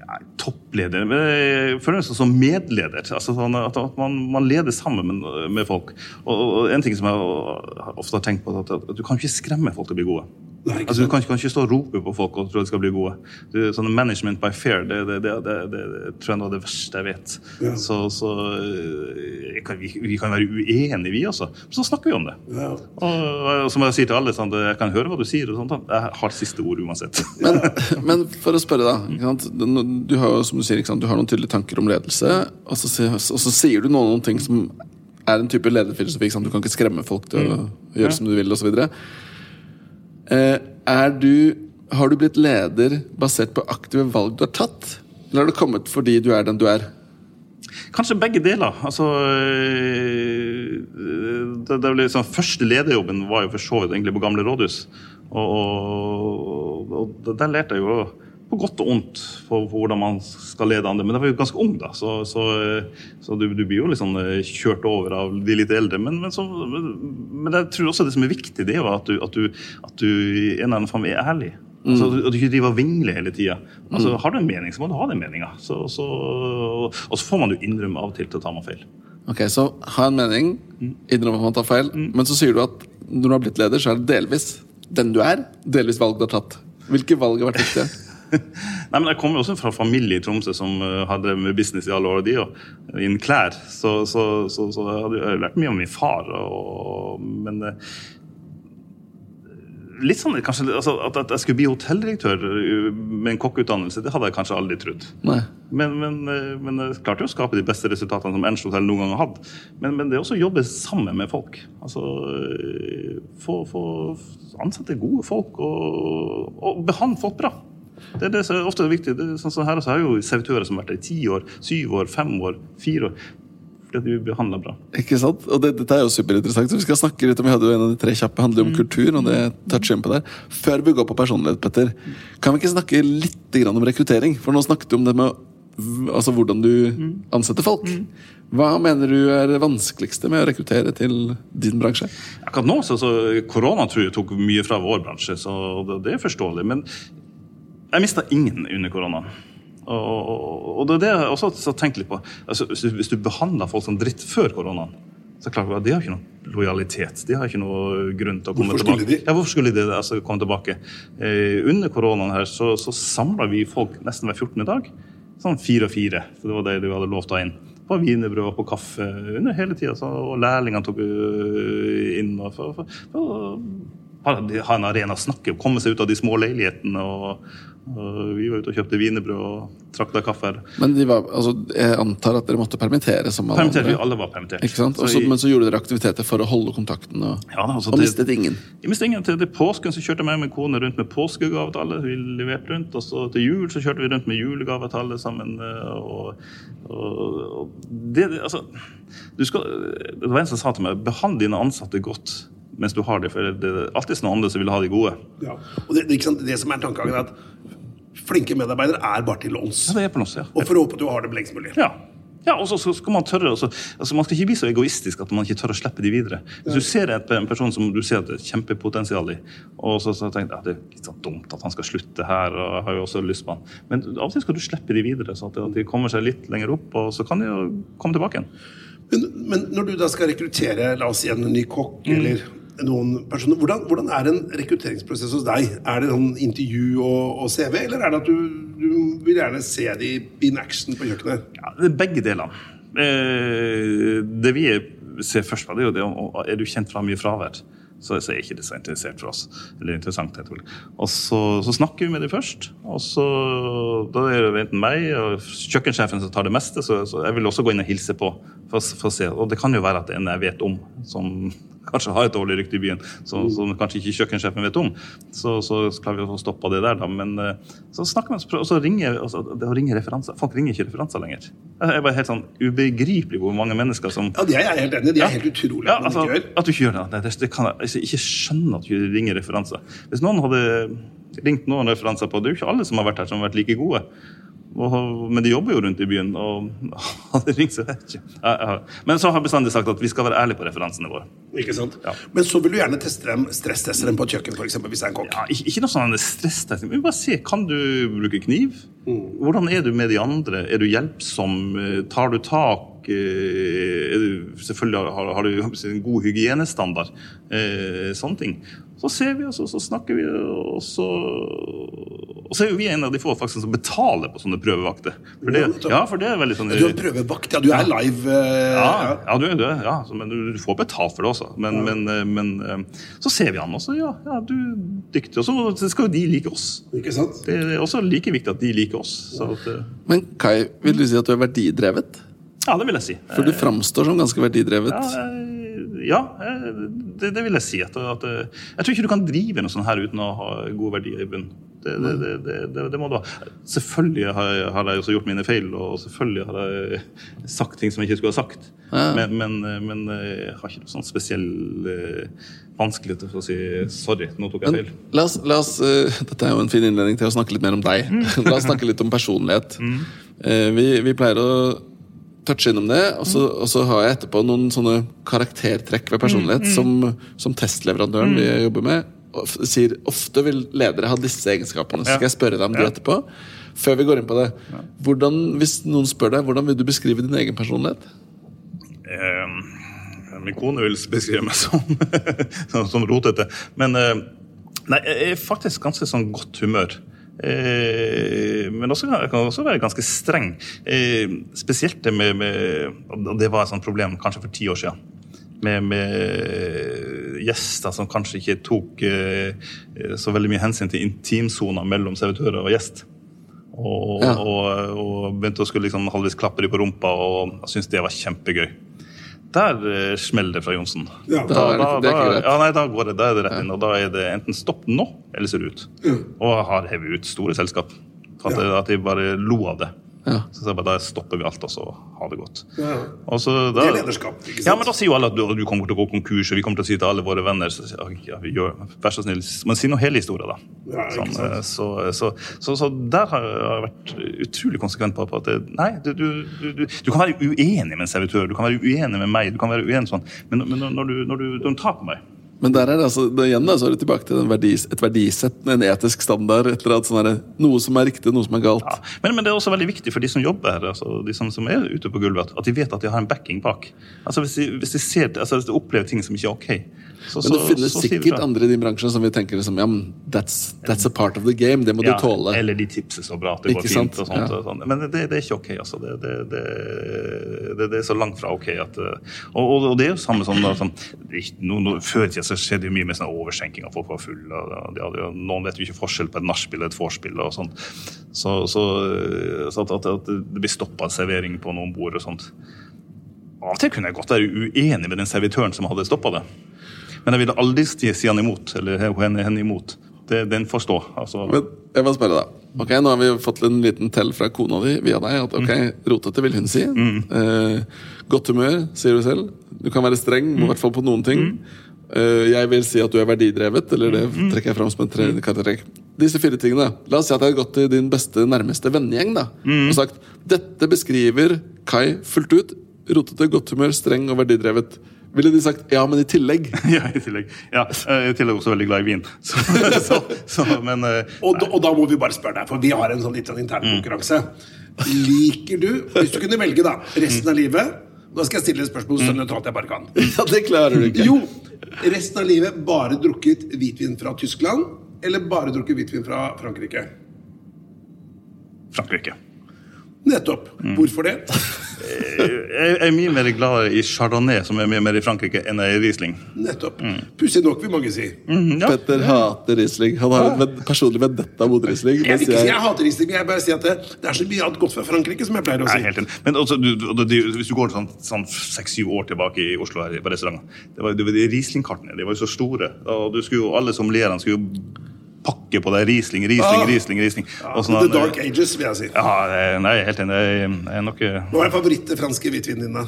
ja, toppleder Jeg føler meg som medleder. altså sånn At, at man, man, leder sammen med, med folk. Og, og, En ting som jeg ofte har tenkt på, at, at du kan ikke skremme folk til å bli gode. Nei, altså, du kan, kan, ikke stå og rope på folk og tro de skal bli gode. Du, sånn Management by fear det, det, det, det, tror jeg er det verste jeg vet. Ja. Så, så jeg kan, vi, vi, kan være uenige, vi også. Men så snakker vi om det. Ja. Og, og, som jeg sier til alle, sånn, jeg kan høre hva du sier, og sånt, jeg har siste ord uansett. Men, men for å spørre, da. Du har jo som du sier, du har noen tydelige tanker om ledelse, og så, og så sier du noen, noen ting som er en type lederfilosofi. Du kan ikke skremme folk til å mm. gjøre som du vil, osv. Eh, er du Har du blitt leder basert på aktive valg du har tatt? Eller har det kommet fordi du er den du er? Kanskje begge deler. Altså, eh, det, det liksom, første lederjobben var jo for så vidt egentlig på gamle rådhus. Og, og, og der lærte jeg jo på godt og ondt for, for, hvordan man skal lede andre. Men jeg var jo ganske ung, da, så, så, så du, du, blir jo liksom kjørt over av de litt eldre. Men, men, så, men, jeg tror også det som er viktig, det er at du, at du, at du i en eller annen form er ærlig. Mm. Altså, at du ikke driver og vingler hele tida. Altså, mm. Har du en mening, så må du ha den meninga. Og så får man jo innrømme av og til til å ta meg feil. Ok, Så ha en mening, mm. innrømme at man tar feil, mm. men så sier du at når du har blitt leder, så er det delvis den du er, delvis valg du har tatt. Hvilke valg har vært viktige? Nei, men Jeg kommer også fra familie i Tromsø som uh, drevet med business i alle år. de, og Innen klær. Så, så, så, så jeg hadde lært mye om min far. Og, men uh, litt sånn, kanskje, altså, at, jeg skulle bli hotelldirektør med en kokkeutdannelse, det hadde jeg kanskje aldri trodd. Men, men, men, jeg klarte jo å skape de beste resultatene som Ernst hotell noen gang har hatt. Men, men, det er også å jobbe sammen med folk. Altså få, få ansette gode folk og, og behandle folk bra. Det er det som er ofte viktig. Det er sånn som her har jo servitører som har vært der i ti år, syv år, fem år, fire år fordi blir behandler bra. Ikke sant? Og det, Dette er jo superinteressant. Vi skal snakke litt om, Vi hadde jo en av de tre kjappe handler om mm. kultur. og det toucher inn på der. Før vi går på personlighet, Petter, kan vi ikke snakke litt om rekruttering? For nå snakket du om det med altså hvordan du mm. ansetter folk. Mm. Hva mener du er det vanskeligste med å rekruttere til din bransje? Akkurat nå, så, så Korona tror jeg tok mye fra vår bransje, så det, det er forståelig. Men jeg mista ingen under koronaen. Og, og, det er det jeg også har tenkt litt på. Altså, hvis du behandler folk som dritt før koronaen, så klart, de har ikke noe lojalitet. De har ikke noe grunn til å komme hvorfor tilbake. De? Ja, hvorfor skulle de altså, komme tilbake? Eh, under koronaen her så, så samla vi folk nesten hver 14. dag. Sånn fire og fire. For det var det du hadde lov til å ha inn. På wienerbrød og på kaffe under hele tida. Og lærlingene tok øh, inn. Og for, for, for, ha en arena å snakke om, komme seg ut av de små leilighetene. og vi var ute og kjøpte wienerbrød og trakta kaffe. Men var, altså, jeg antar at dere måtte permittere? som alle permitterte, andre? Alle var permittert. Ikke sant? Også, men så gjorde dere aktiviteter for å holde kontakten, og, ja, altså, og mistet ingen? Jeg mistet ingen. Til, til påsken så kjørte jeg og min kone rundt med påskegave til alle. Vi leverte rundt, og så Til jul så kjørte vi rundt med julegave til alle sammen. Eh, og, og, og det, altså, skal, det var en som sa til meg behandle dine ansatte godt mens du har det, for det er alltid noen andre som vil ha de gode. Ja. og det, det, det som er tankegangen, er at flinke medarbeidere er bare til låns. Ja, det er på låns, ja. Og for å håpe at du har dem lengst mulig. Ja. Ja, og så skal Man tørre, også, altså man skal ikke bli så egoistisk at man ikke tør å slippe de videre. Hvis du ser en person som du ser at det er kjempepotensial i, og så, så tenker du at det er litt sånn dumt at han skal slutte her, og jeg har jo også lyst på han. Men av og til skal du slippe de videre, så at de kommer seg litt lenger opp, og så kan de jo komme tilbake igjen. Men, men når du da skal rekruttere la oss si en ny kokk mm. eller noen personer. Hvordan, hvordan, er en rekrutteringsprosess hos deg? Er det noen intervju og, og, CV, eller er det at du, du vil gjerne se de in action på kjøkkenet? Ja, det er begge deler. Eh, det vi ser først på, det er jo det om er du kjent fra mye fravær. Så, så er ikke det så interessert for oss. Eller interessant, Og så, så, snakker vi med dem først. Og så, Da er det enten meg og kjøkkensjefen som tar det meste, så, så jeg vil også gå inn og hilse på. For, for å se. Og det kan jo være at det er en jeg vet om, som kanskje har et dårlig rykte i byen, som, mm. som kanskje ikke kjøkkensjefen vet om, så, så klarer vi å stoppe det der, da. Men eh, så snakker man, og så ringer altså, det å ringe referanser. Folk ringer ikke referanser lenger. Det er bare helt sånn ubegripelig hvor mange mennesker som Ja, de er jeg helt enig De er helt utrolig ja, altså, at, at du ikke gjør det. det, det kan jeg altså, ikke skjønne at du ringer referanser. Hvis noen hadde ringt noen referanser på Det er jo ikke alle som har vært her, som har vært like gode. Men de jobber jo rundt i byen. og det ringer seg ikke. Men så har jeg bestandig sagt at vi skal være ærlige på referansene våre. Ikke sant? Ja. Men så vil du gjerne teste dem, stressteste dem på et kjøkken, eksempel, hvis det er en kokk. Ja, ikke, noe sånn stresstesting. Men bare se, kan du bruke kniv? Mm. Hvordan er du med de andre? Er du hjelpsom? Tar du tak? Er du, selvfølgelig har, har du en god hygienestandard. Eh, sånne ting. Så ser vi, og så, så snakker vi, og så og så er jo vi en av de få faktisk som betaler på sånne prøvevakter. For det, ja, for det er veldig sånn... Du er prøvevakt, ja. Du er live. Uh, ja, ja, du er det. Ja, men du, får betalt for det også. Men, ja. men, eh, men, eh, så ser vi han også. Ja, ja du er dyktig. Og så skal jo de like oss. Ikke sant? Det er også like viktig at de liker oss. At, men Kai, vil du si at du er verdidrevet? Ja, det vil jeg si. For du framstår som ganske verdidrevet. Ja, ja, det, det, vil jeg si. At, at, jeg tror ikke du kan drive noe sånt her uten å ha gode verdier i bunnen. Det, det, det, må du ha. Selvfølgelig har jeg, har jeg, også gjort mine feil, og selvfølgelig har jeg sagt ting som jeg ikke skulle ha sagt. Ja. Men, men, men, jeg har ikke noe sånn spesiell vanskelig til å si sorry, nå tok jeg feil. La oss, la oss, uh, dette er jo en fin innledning til å snakke litt mer om deg. Mm. la oss snakke litt om personlighet. Mm. Uh, vi, vi, pleier å touche innom det, og så, og så, har jeg etterpå noen sånne karaktertrekk ved personlighet mm. som, som testleverandøren vi mm. jobber med sier ofte vil ledere ha disse egenskapene. Så skal jeg spørre deg om de etterpå. Før vi går inn på det. Hvordan, hvis noen spør deg, hvordan vil du beskrive din egen personlighet? Um, min kone vil beskrive meg som, som rotete. Men eh, nei, jeg er faktisk ganske sånn godt humør. Eh, men også, jeg kan også være ganske streng. Eh, spesielt det med, med, Det var et sånt problem kanskje for ti år siden med, med gjester som kanskje ikke tok eh, så veldig mye hensyn til intimsoner mellom servitører og gjest. Og, Ja. og, og begynte å skulle liksom halvvis klappe dem på rumpa og syntes det var kjempegøy. Der eh, smeller det fra Johnsen. Ja. Da ikke greit. ja, nei, da går det, da er det rett inn, og da er det enten stopp nå, eller ser ut. ut. Og har hevet ut store selskap. At, ja. at de bare lo av det. Ja. Så jeg bare, da stopper vi alt, og så ha det godt. Ja. Så da, Det er lederskap, ikke sant? Ja, men da sier jo alle at du, du kommer til å gå konkurs, og vi kommer til å si til alle våre venner så, sier ja, vi gjør, Vær så snill, men si noe hele historien, da. Ja, Sånn, sant. eh, så, så, så, så der har jeg vært utrolig konsekvent på, på at det, nei, du, du, du, du, du kan være uenig med en servitør, du kan være uenig med meg, du kan være uenig sånn, men, men når, du, når, du, når du tar på meg Men der er det altså, det, igjen da, så er det tilbake til verdis, et verdisett, en etisk standard. Et eller annet sånn noe som er riktig, noe som er galt. Ja, men, men det er også veldig viktig for de som jobber her, altså de som, som er ute på gulvet, at de vet at de har en backing bak. Altså Hvis de, hvis de, ser, altså hvis de opplever ting som ikke er ok så, Men det så- finnes så sier sikkert andre i din bransje som vi tenker liksom, ja, that's, that's a part of the game. Det må Ja, du tåle. Eller de tipser så bra at det går Ikke fint. sant? og sånt, Ja. Men det, det er ikke ok. altså. Det, det, det, er så langt fra ok at Og, og, og det er jo samme som, da, sånn, no, no, Før i tida så skjedde jo mye med sånn overskjenking av folk var fulle. Noen vet jo ikke forskjell på et nachspiel og et vorspiel. og sånt. Så, så, så at, at, at det blir stoppa servering på noen bord og sånt. Av og til kunne jeg godt være uenig med den servitøren som hadde stoppa det. Men jeg ville aldri si, han imot, eller henne, henne imot. Det, den får stå. Altså, Men jeg må spørre deg. Ok, Nå har vi fått en liten tell fra kona di via deg. at ok, Rotete vil hun si. Eh, godt humør, sier du selv. Du kan være streng, i hvert fall på noen ting. Eh, jeg vil si at du er verdidrevet, eller det trekker jeg fram som en tre karakter. Disse fire tingene. La oss si at jeg har gått til din beste, nærmeste vennegjeng da, og sagt dette beskriver Kai fullt ut. Rotete, godt humør, streng og verdidrevet. Ville de sagt ja, men i tillegg? Ja, i tillegg. Ja, er i tillegg også veldig glad i vin. Så, så, så, men eh, Og, og da må vi bare spørre deg, for vi har en sånn litt intern konkurranse. Liker du, hvis du kunne velge da, resten av livet Da skal jeg stille et spørsmål så nøytralt jeg bare kan. Ja, det klarer du ikke. Jo, resten av livet bare drukket hvitvin fra Tyskland, eller bare drukket hvitvin fra Frankrike? Frankrike. Nettopp. Hvorfor det? Jeg jeg er mye mer glad i chardonnay, som er mye mer i Frankrike, enn jeg i Riesling. Nettopp. Pussig nok, vil mange si. Mm, ja. Petter hater Riesling. Han har en personlig vendetta mot Riesling. Jeg vil ikke si jeg- jeg hater Riesling, men jeg bare sier at det, det er så mye annet godt fra Frankrike, som jeg pleier å si. Nei, helt. Men også, du, du, du, hvis du går sånn, sånn seks-syv år tilbake i Oslo her, på restauranten, det var, det var de Riesling-kartene de var jo så store. og du skulle jo, Alle sommelierene skulle jo pakke på deg Riesling, Riesling, Ah. Riesling. Riesling. Ja, sånn, The Dark Ages, vil jeg si. Ja, nei, helt enig. Er nok eh, Hva er favoritt franske hvitvinen din, da?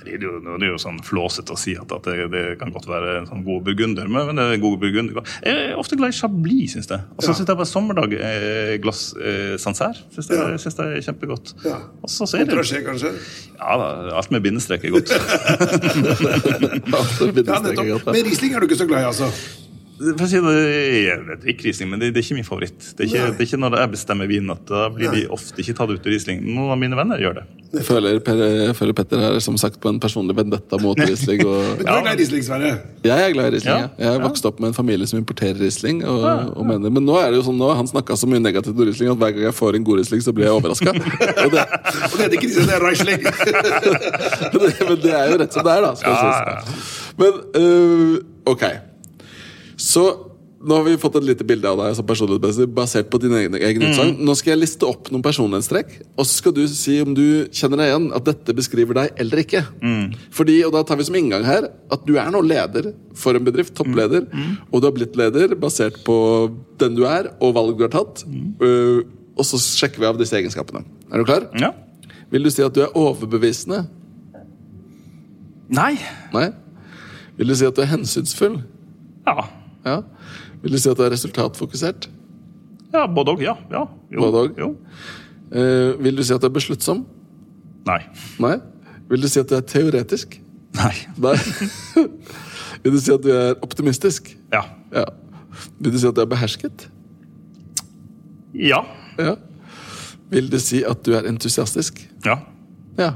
Det er jo, det er jo sånn flåsete å si at, at det, det kan godt være en sånn god burgunder. Men det er god burgunder. Jeg er ofte glad i chablis, syns jeg. Og så Ja. syns jeg på sommerdag eh, glass eh, Sancerre synes jeg, Ja. jeg er kjempegodt. Ja. Det kanskje? Ja da, alt med bindestrek er godt. Ja, nettopp. Men Riesling er du ikke så glad i, altså? For å si det, jeg drikker Riesling, men det, det er ikke min favoritt. Det er ikke, det er ikke når jeg bestemmer vin at da blir de ofte ikke tatt ut i Riesling. Noen av mine venner gjør det. Jeg føler, per, jeg føler Petter er som sagt på en personlig vendetta mot Riesling. Og Men du er glad i Riesling, Sverre? jeg er glad i Riesling. Ja. Jeg har vokst opp med en familie som importerer Riesling. Og, og mener, men nå er det jo sånn, nå har han snakka så mye negativt om Riesling at hver gang jeg får en god Riesling, så blir jeg overraska. Og det heter ikke Riesling, det er Reisling. men det er jo rett som det er, da. Skal sies. Men øh, ok. Så nå har vi fått et lite bilde av deg som personlighetsmessig basert på dine egne, egne utsagn. Nå skal jeg liste opp noen personlighetstrekk, og så skal du si om du kjenner deg igjen at dette beskriver deg eller ikke. Fordi, og Da tar vi som inngang her at du er nå leder for en bedrift, toppleder, og du har blitt leder basert på den du er, og valg du har tatt. Uh, og så sjekker vi av disse egenskapene. Er du klar? Ja. Vil du si at du er overbevisende? Nei. Nei? Vil du si at du er hensynsfull? Ja. Ja. Vil du si at du er resultatfokusert? ja både òg. Ja. ja. Jo. Både og? Jo. Eh, vil du si at du er besluttsom? Nei. Nei. Vil du si at du er teoretisk? Nei. Nei. vil du si at du er optimistisk? Ja. Ja. Vil du si at du er behersket? Ja. Ja. Vil du si at du er entusiastisk? Ja. Ja.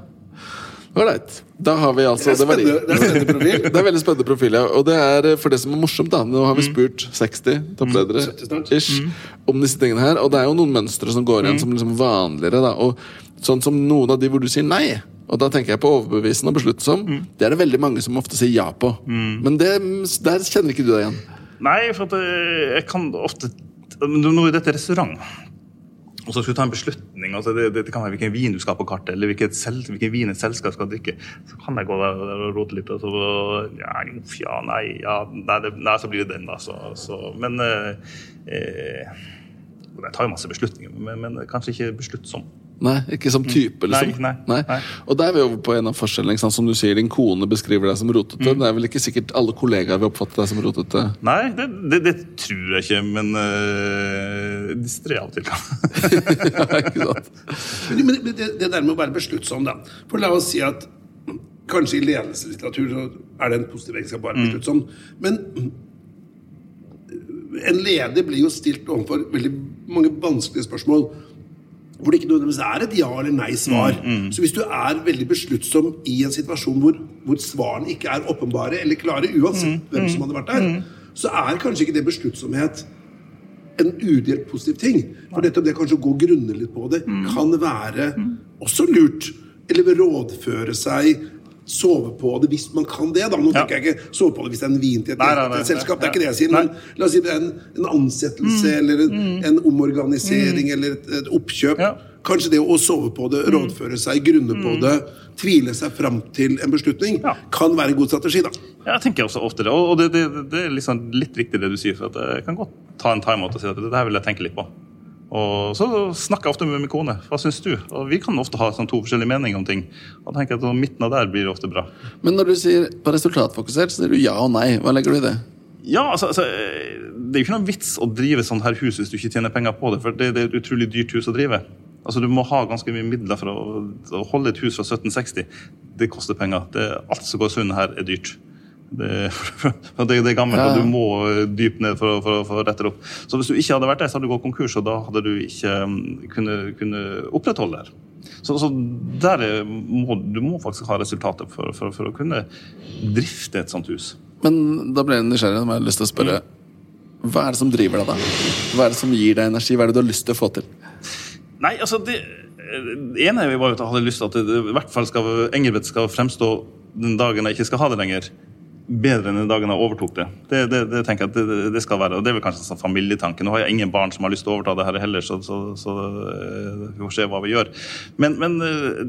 Ålreit. Da har vi altså Det er det er spennende profil. Det er veldig spennende profil, ja. Og det er eh, for det som er morsomt, da. Nå har vi spurt 60 toppledere ish, om disse tingene her. Og det er jo noen mønstre som går igjen som liksom vanligere, da. Og sånn som noen av de hvor du sier nei, Og da tenker jeg på overbevisende og besluttsom. Mm. Det er det veldig mange som ofte sier ja på. Men det, der kjenner ikke du deg igjen. Nei, for at jeg, jeg kan ofte Nå er dette restaurant. Og så skal du ta en beslutning. altså det, det, kan være hvilken vin du skal ha på kartet, eller hvilken, sel, hvilken vin et selskap skal drikke. Så kan jeg gå der, og rote litt, og så ja, uff, ja, nei, ja, nei, det, nei, så blir det den, da. Så, så, men eh, eh, Jeg tar jo masse beslutninger, men, men kanskje ikke besluttsom. Nei, ikke som type, liksom. Mm. Nei, nei, nei. Og der er vi over på en av forskjellene. Som du sier, din kone beskriver deg som rotete. Mm. Det er vel ikke sikkert alle kollegaer vil oppfatte deg som rotete. Nei, det, det, det tror jeg ikke, men øh, de strer av og til, Ja, ikke sant? Men men det, det der med å være besluttsom, da. For la oss si at kanskje i ledelseslitteratur så er det en positiv egenskap å være besluttsom. Men en leder blir jo stilt overfor veldig mange vanskelige spørsmål. Hvor det ikke nødvendigvis er et ja eller nei-svar. Så hvis du er veldig besluttsom i en situasjon hvor, hvor svarene ikke er åpenbare eller klare, uansett hvem som hadde vært der, så er kanskje ikke det besluttsomhet en udelt positiv ting. For nettopp det kanskje å gå og grunne litt på det kan være også lurt. Eller rådføre seg, sove på det hvis man kan det. da. Nå Ja. tenker jeg ikke sove på det hvis det er en vin til et, Nei, nei, nei, et selskap, det er ikke det jeg sier. Men la oss si det er en, en ansettelse eller en, en omorganisering eller et, et oppkjøp. Ja. Kanskje det å sove på det, rådføre seg, grunne på det, tvile seg fram til en beslutning, Ja. kan være en god strategi. da. Jeg tenker også ofte det, og det, det, det er liksom litt viktig det du sier. for at Jeg kan godt ta en timeout og si at det her vil jeg tenke litt på. Og så snakker jeg ofte med min kone. Hva syns du? Og vi kan ofte ha sånn to forskjellige meninger om ting. Og tenker at midten av der blir det ofte bra. Men når du sier på resultatfokusert, så sier du ja og nei. Hva legger du i det? Ja, altså, altså Det er jo ikke noen vits å drive sånn her hus hvis du ikke tjener penger på det. For det, det er et utrolig dyrt hus å drive. Altså Du må ha ganske mye midler for å, å holde et hus fra 1760. Det koster penger. Det, alt som går sund her, er dyrt. Det, det, det er gammelt, Ja. og du må dypt ned for, for, for å rette det opp. Så hvis du ikke hadde vært der, så hadde du gått konkurs, og da hadde du ikke um, kunne, kunne opprettholde det. Så, så der er, må, du må faktisk ha resultater for, for, å kunne drifte et sånt hus. Men da ble jeg nysgjerrig. og har jeg lyst til å spørre Hva er det som driver deg, da? Hva er det som gir deg energi? Hva er det du har lyst til å få til? Nei, altså det, det ene var jo at jeg hadde lyst til at det, i hvert fall skal, Engelbrecht skal fremstå den dagen jeg ikke skal ha det lenger, bedre enn den dagen jeg overtok det. Det, det, det tenker jeg at det, det skal være, og det er vel kanskje en sånn familietanke. Nå har jeg ingen barn som har lyst til å overta det her heller, så, så, så eh, vi får se hva vi gjør. Men, men eh,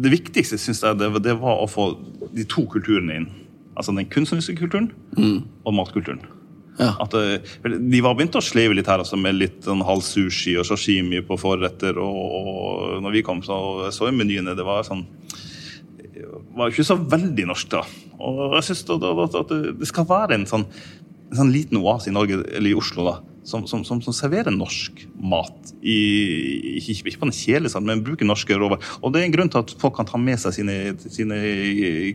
det viktigste synes jeg det, var å få de to kulturene inn. Altså den kunstneriske kulturen og matkulturen. Ja. At, eh, de var begynt å sleive litt her, altså, med litt sånn halv sushi og sashimi på forretter. Og, og når vi kom, så så jeg menyene. Det var sånn var jo ikke så veldig norsk, da. Og jeg synes at, det skal være en sånn, en sånn liten oase i Norge, eller i Oslo, da, som, som, som, som serverer norsk mat. I, ikke, ikke på en sånn, men bruker norske råvarer. Og det er en grunn til at folk kan ta med seg sine, sine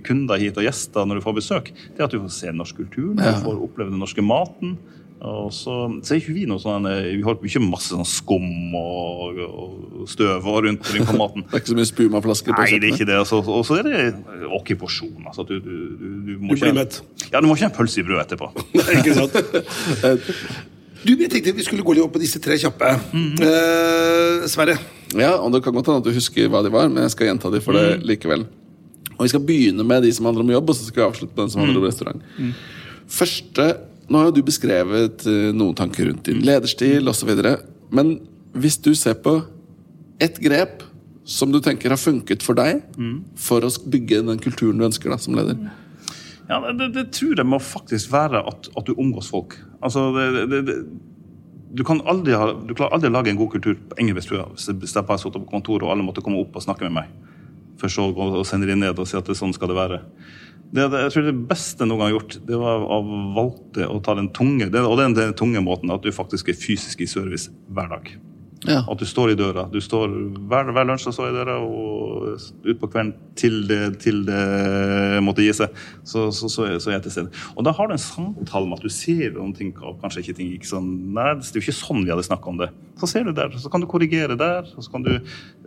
kunder hit og gjester når du får besøk. Det er at du får se norsk kultur, du får oppleve den norske maten. Og så, så er ikke vi noe sånn eh, Vi har ikke masse sånn skum og, og støv og rundt, på maten. Det er ikke så mye spumaflasker på Nei, det er ikke det. Altså, og så er det ok porsjon. Altså, du, du, du, du, må Du blir mett. Ja, du må ikke ha en pølse i brød etterpå. Ikke sant? Du, jeg tenkte vi skulle gå litt opp på disse tre kjappe. Eh, Sverre. Ja, og Det kan godt hende at du husker hva de var, men jeg skal gjenta de for Mm. det likevel. Og Vi skal begynne med de som handler om jobb, og så skal vi avslutte med den som handler Mm. om restaurant. Første, Nå har jo du beskrevet eh, noen tanker rundt din lederstil osv. Men hvis du ser på ett grep som du tenker har funket for deg for å bygge den kulturen du ønsker da, som leder Ja, det, det tror jeg må faktisk være at, at du omgås folk. Altså, det, det, du, kan aldri ha, du klarer aldri å lage en god kultur på jeg, hvis jeg- satt på kontoret og alle måtte komme opp og snakke med meg. For så å sende dem ned og si at sånn skal det være. Det, det, jeg tror det beste noen gang har gjort, det var å valgte å ta den tunge det, og den, den tunge måten at du faktisk er fysisk i service hver dag. Ja. At du står i døra. Du står hver, hver lunsj står i døra, og utpå kvelden til det, til det måtte gi seg, så, så, så, så er jeg til stede. Og da har du en samtale med at du ser om ting og kanskje ikke ting gikk sånn Nei, det er jo ikke sånn vi hadde snakka om det. Så ser du der, så kan du korrigere der, og så kan du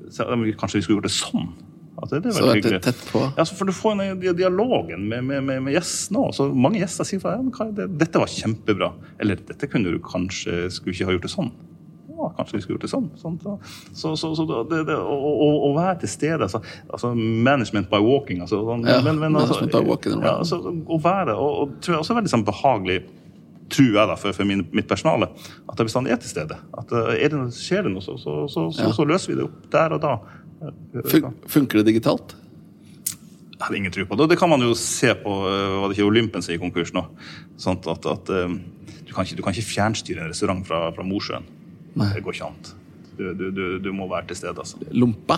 Kanskje vi skulle gjort det sånn? At det, det er Så veldig hyggelig. tett på. Ja, for du får en di- dialogen med, med, med, med gjestene òg. Så mange gjester sier fra, ja, det, dette var kjempebra. Eller dette kunne du kanskje skulle ikke ha gjort det sånn. Ja, kanskje vi skulle gjort det sånn. sånn så, så, så, så det, det, å, å, å, være til stede altså, altså Management by walking. Altså, sånn, ja, men, men, altså, by walking ja, altså, å være, og, og tror jeg også er veldig sånn, behagelig tror jeg da, for, for min, mitt personale, at jeg bestandig er til stede. At uh, er det, Skjer det noe, så, så, så, så, løser vi det opp der og da. Fun funker det digitalt? Jeg har ingen tro på det. Det kan man jo se på uh, var det ikke Olympen i konkurs nå. Sånn at, at uh, du, kan ikke, du, kan ikke, fjernstyre en restaurant fra, fra Mosjøen. Nei. Det går ikke an. Du, du, du, må være til stede. Altså. Lompa?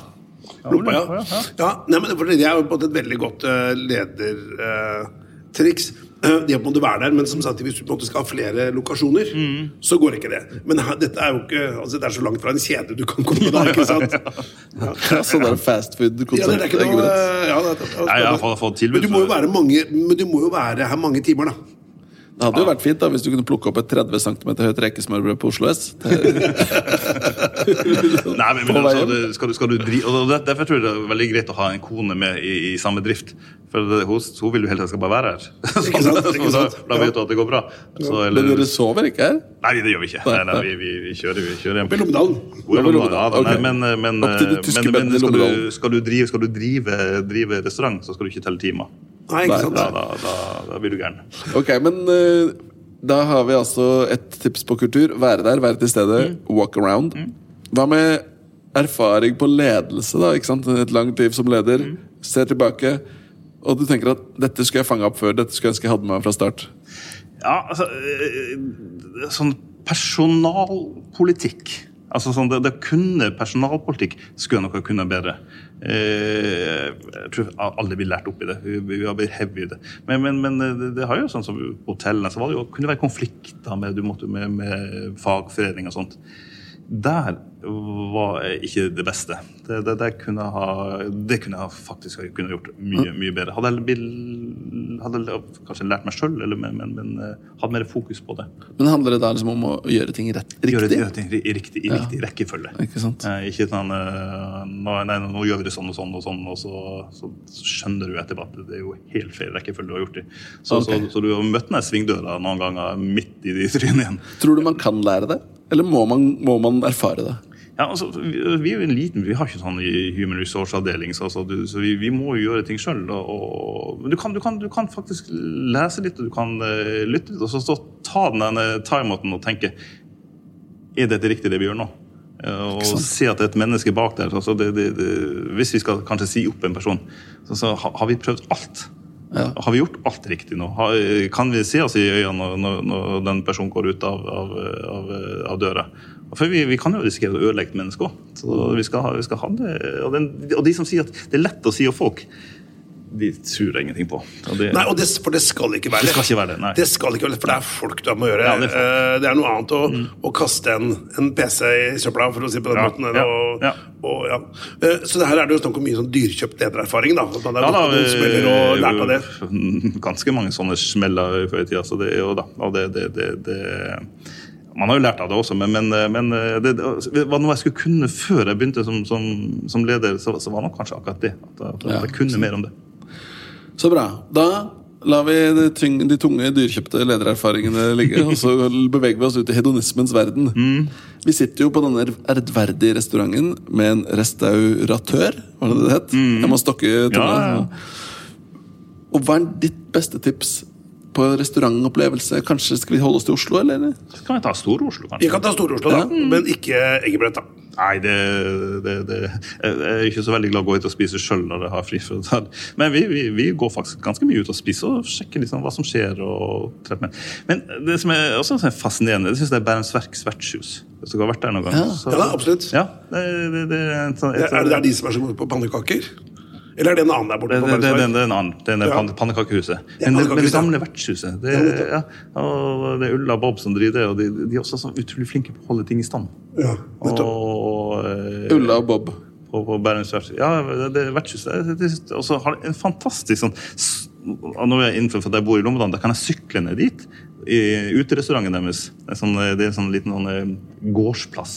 Ja, Lompa, ja. ja. ja nei, men det er jo på et veldig godt ledertriks. Eh, det må du være der, men som sagt, hvis du på en måte skal ha flere lokasjoner, mm. så går ikke det. Men dette er jo ikke altså det er så langt fra en kjede du kan komme da, ikke sant? Ja, ja. sånn der fast food-konsept. Ja, det er ikke noe, ja, det, fått. Men du må jo være, mange, men du må jo være her mange timer, da. Det hadde jo vært fint da, hvis du kunne plukke opp et 30 cm høyt rekesmørbrød på Oslo S. Nei, men, men altså, det, skal, du, skal du dri, og Derfor tror jeg det er veldig greit å ha en kone med i, i samme drift. For det, hos, hun, vil jo helt skal bare være her. Så sant. Da, da vet du at det går bra. Så, eller, men dere sover ikke her? Nei, det gjør vi ikke. Nei, nei, vi, vi, vi, kjører, vi kjører hjem. Opp i Lommedalen? Men, men, men, men skal, du, skal, du drive, skal du drive, drive restaurant, så skal du ikke telle timer. Nei, ikke sant? Da, da, da, da blir du gæren. Ok, men uh, da har vi altså et tips på kultur. Være der, være til stede, mm. walk around. Mm. Hva med erfaring på ledelse, da? ikke sant? Et langt liv som leder. Mm. Ser tilbake, og du tenker at dette skulle jeg fange opp før. Dette skulle jeg ønske jeg hadde med meg fra start. Ja, altså eh, Sånn personalpolitikk Altså sånn, det, det kunne Personalpolitikk skulle noe kunne bedre. Eh, jeg tror alle blir lært opp i det. Vi, vi har blitt heavy i det. Men, men, men det, det, har jo sånn som på hotellene så var det jo, kunne det være konflikter med, med, med fagforening og sånt. Der var ikke det beste. Det, det, det, kunne, ha, det kunne jeg faktisk kunne gjort mye mye bedre. Hadde jeg, hadde jeg kanskje lært meg sjøl, men, men, men, eh, hadde mer fokus på det. Men Handler det da liksom om å gjøre ting rett, riktig? Gjøre, gjøre ting i riktig, i riktig rekkefølge. Ikke sant? Eh, ikke sånn eh, nå, nei, nå gjør vi det sånn og sånn, og sånn, og så, så, skjønner du etterpå at det er jo helt feil rekkefølge du har gjort det Så, okay. så, så, du har møtt den svingdøra noen ganger midt i de trynene igjen. Tror du man kan lære det? Eller må man, må man erfare det? Ja, altså, vi, er jo en liten, vi har ikke sånn human resource-avdeling, så, altså, så vi, vi, må jo gjøre ting sjøl. Men du kan, du, kan, du kan, faktisk lese litt, og du kan uh, lytte litt, og så, så ta den timeouten og tenke Er dette riktig, det vi gjør nå? Uh, og se at det er et menneske bak der. Altså, det, det, hvis vi skal kanskje si opp en person, så, så har vi prøvd alt. Ja. Har vi gjort alt riktig nå? Har, kan vi se oss i øynene når, når, den personen går ut av, av, av, av døra? For vi, vi, kan jo risikere å ødelegge mennesker òg. Vi, vi skal ha det. Og, den, og, de som sier at det er lett å si opp folk, de tror jeg ingenting på. Det, nei, det, For det skal ikke være det. Skal ikke være det, nei. det skal ikke være det, For det er folk du har med å gjøre. Ja, det, er eh, det, er noe annet å, mm. å kaste en, en, PC i søpla, for å si på den ja, måten. Ja, og, og, ja. Eh, så det her er det jo snakk om mye sånn dyrkjøpt ledererfaring. da, At man har ja, gått smeller og lært av det. Ganske mange sånne smeller før i tida. Så det, er jo da, og det man har jo lært av det også, men, men, men det, det, var noe jeg skulle kunne før jeg begynte som, som, som leder, så, så var det kanskje akkurat det. At, at jeg, jeg kunne mer om det. Så bra. Da lar vi de, tyng, de tunge, dyrkjøpte ledererfaringene ligge, og så beveger vi oss ut i hedonismens verden. Mm. Vi sitter jo på denne ærverdige restauranten med en restauratør, var det det het? Mm. Jeg må stokke tunga. Ja, ja. Og hva er ditt beste tips på restaurantopplevelse. Kanskje skal vi holde oss til Oslo, eller? Kan vi ta Stor-Oslo, kanskje? Vi kan ta Stor-Oslo, da. Ja. Men ikke Eggebrett, da. Nei, det, det, det, Jeg er ikke så veldig glad i å gå ut og spise sjøl når jeg har fri. Men vi, vi, vi, går faktisk ganske mye ut og spiser og sjekker liksom hva som skjer. Og, men det som er også fascinerende, det syns jeg er Bærums Verks vertshus. Hvis dere har vært der noen gang. Ja, så, ja absolutt. Ja, det, det, det, er, et, et, er det der de som er så gode på pannekaker? Eller er det en annen der borte? Det, det, det, det er en annen. Det er ja. pannekakehuset. Men, det, men det gamle vertshuset. Det, ja, og det er Ulla og Bob som driver det, og de, de, er også så utrolig flinke på å holde ting i stand. Ja, og, eh, Ulla og Bob. På, på Bærums vertshus. Ja, det, er vertshuset. Og så har en fantastisk sånn Nå er jeg innenfor for at jeg bor i Lommedalen, da kan jeg sykle ned dit. I uterestauranten deres. Det er, sånn, det er en sånn liten sånn, eh, gårdsplass.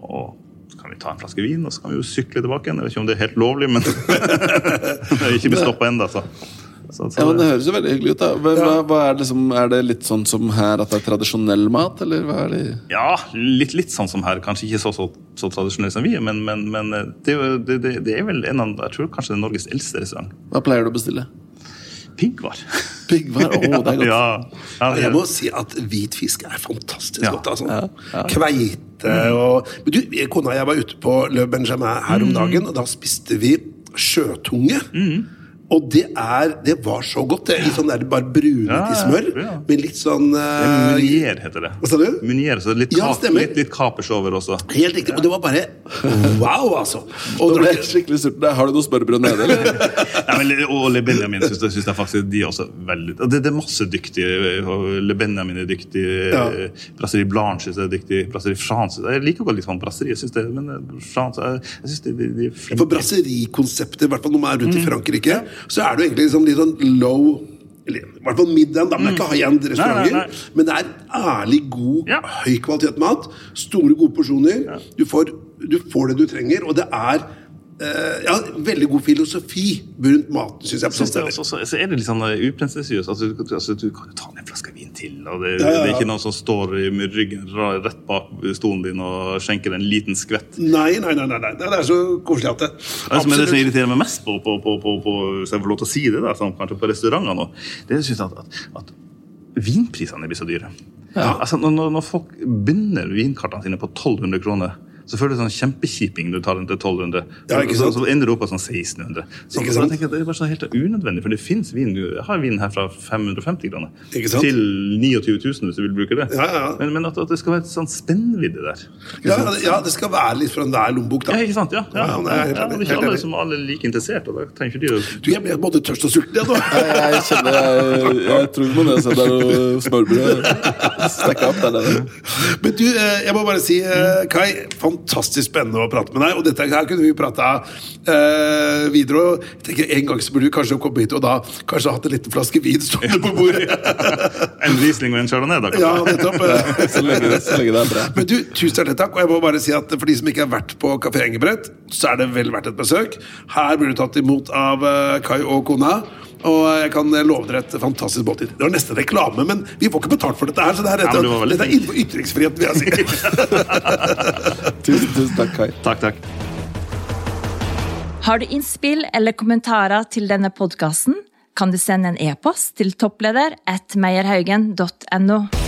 Og kan vi ta en flaske vin og så kan vi jo sykle tilbake igjen. Jeg vet ikke om det er helt lovlig, men det er ikke blitt stoppa ennå. Så, så Ja, men Det høres jo veldig hyggelig ut. da hva, ja. hva er, det som, er det litt sånn som her at det er tradisjonell mat, eller hva er det? Ja, litt, litt sånn som her. Kanskje ikke så, så, så tradisjonell som vi er, men, men, men eh, det, det, det, det er vel en av jeg tror kanskje det er Norges eldste restaurant. Hva pleier du å bestille? Piggvar. Piggvar? Å, det er godt. ja, ja, det Jeg må si at hvit fisk er fantastisk Ja. godt. altså. Kveite og Men du, Kona og jeg var ute på Le Benjamin her Mm. om dagen, og da spiste vi sjøtunge. Og det, er, det var så godt. det, I sånn der bare brunet Ja, i smør. ja. Med litt sånn uh... Munier heter det. Hva sa du? Munier, så litt, Ja, kap, litt, litt kapers over også. Helt riktig. Og det var bare wow, altså. Og Nå ble jeg skikkelig sulten. Har du noe smørbrød nede, eller? Nei, men, og Le Benjamin syns jeg, synes jeg faktisk de er også veldig og det, det er masse dyktige. Le Benjamin er dyktig. Ja. Ja. Brasserie Blanche synes jeg er dyktig. Brasserie France Jeg liker godt litt sånn brasserie, jeg synes det, men eh, France, jeg, jeg synes de, de, de er. For brasserikonseptet, i hvert fall når man er Mm. rundt i Frankrike, så er du egentlig liksom litt sånn low I hvert fall mid-end, da. Men det er ikke high-end restauranter. Nei, nei, nei. Men det er ærlig god, Ja. høy kvalitet mat. Store, gode porsjoner. Du, får, du får det du trenger, og det er ja, veldig god filosofi rundt maten, syns jeg. på Synes også, så, så er det litt sånn uprinsessiøst. upretensiøst. Altså, du- altså, du kan jo ta ned en flaske vin til. Og det, Ja, ja, ja. det er ikke noen som står i- med ryggen rett bak stolen din og skjenker en liten skvett. Nei, nei, nei, nei, nei. Det er så koselig at det Det som er det som irriterer meg mest på, på, på, på, på hvis jeg får lov til å si det, da, sånn, kanskje på restauranter nå, det er synes jeg at, at, at vinprisene blir så dyre. Altså, når, når- når folk begynner vinkartene sine på 1200 kroner, så føler du sånn kjempekjiping når du tar den til 1200. Ja, ikke så, sant? så ender du opp på sånn 1600. Så, Ikke så sant? jeg at Det er bare sånn helt unødvendig, for det fins vin Jeg har vin her fra 550 kroner Ikke sant? til 29 000 hvis du vil bruke det. Ja, ja, ja. Men, men at, at det skal være et sånn spennvidde der. Ja, det- ja, det skal være litt fra enhver lommebok, da. Ja, ikke sant? Ja, ja, Ja, ja, det er helt ja, ikke alle som alle er like interessert. Og da trenger ikke de å Du, jeg ble både tørst og sulten, jeg nå. Jeg, kjenner jeg, jeg tror det må ned og se der og smørbrød. Stikke opp der nede. Men du, eh, jeg må bare si, Kai. Kai, fantastisk spennende å prate med deg. Og dette her kunne vi prata eh, videre. Og jeg tenker En gang så burde du kanskje komme hit og da kanskje hatt en liten flaske vin stående på bordet. En Riesling og en Chardonnay, da? ja, nettopp. Så lenge, det- så lenge det er bra. Men du, tusen hjertelig takk. Og jeg må bare si at for de som ikke har vært på Kafé Engebrett, så er det vel verdt et besøk. Her blir du tatt imot av eh, Kai og kona. Og jeg kan love dere et fantastisk måltid. Det var nesten reklame, men vi får ikke betalt for dette her. Så det er, Ja, du var veldig dette er innenfor ytringsfriheten, vil jeg si. Tusen, tusen takk, Kai. Takk, takk. Har du innspill eller kommentarer til denne podkasten, kan du sende en e-post til toppleder at meierhaugen.no.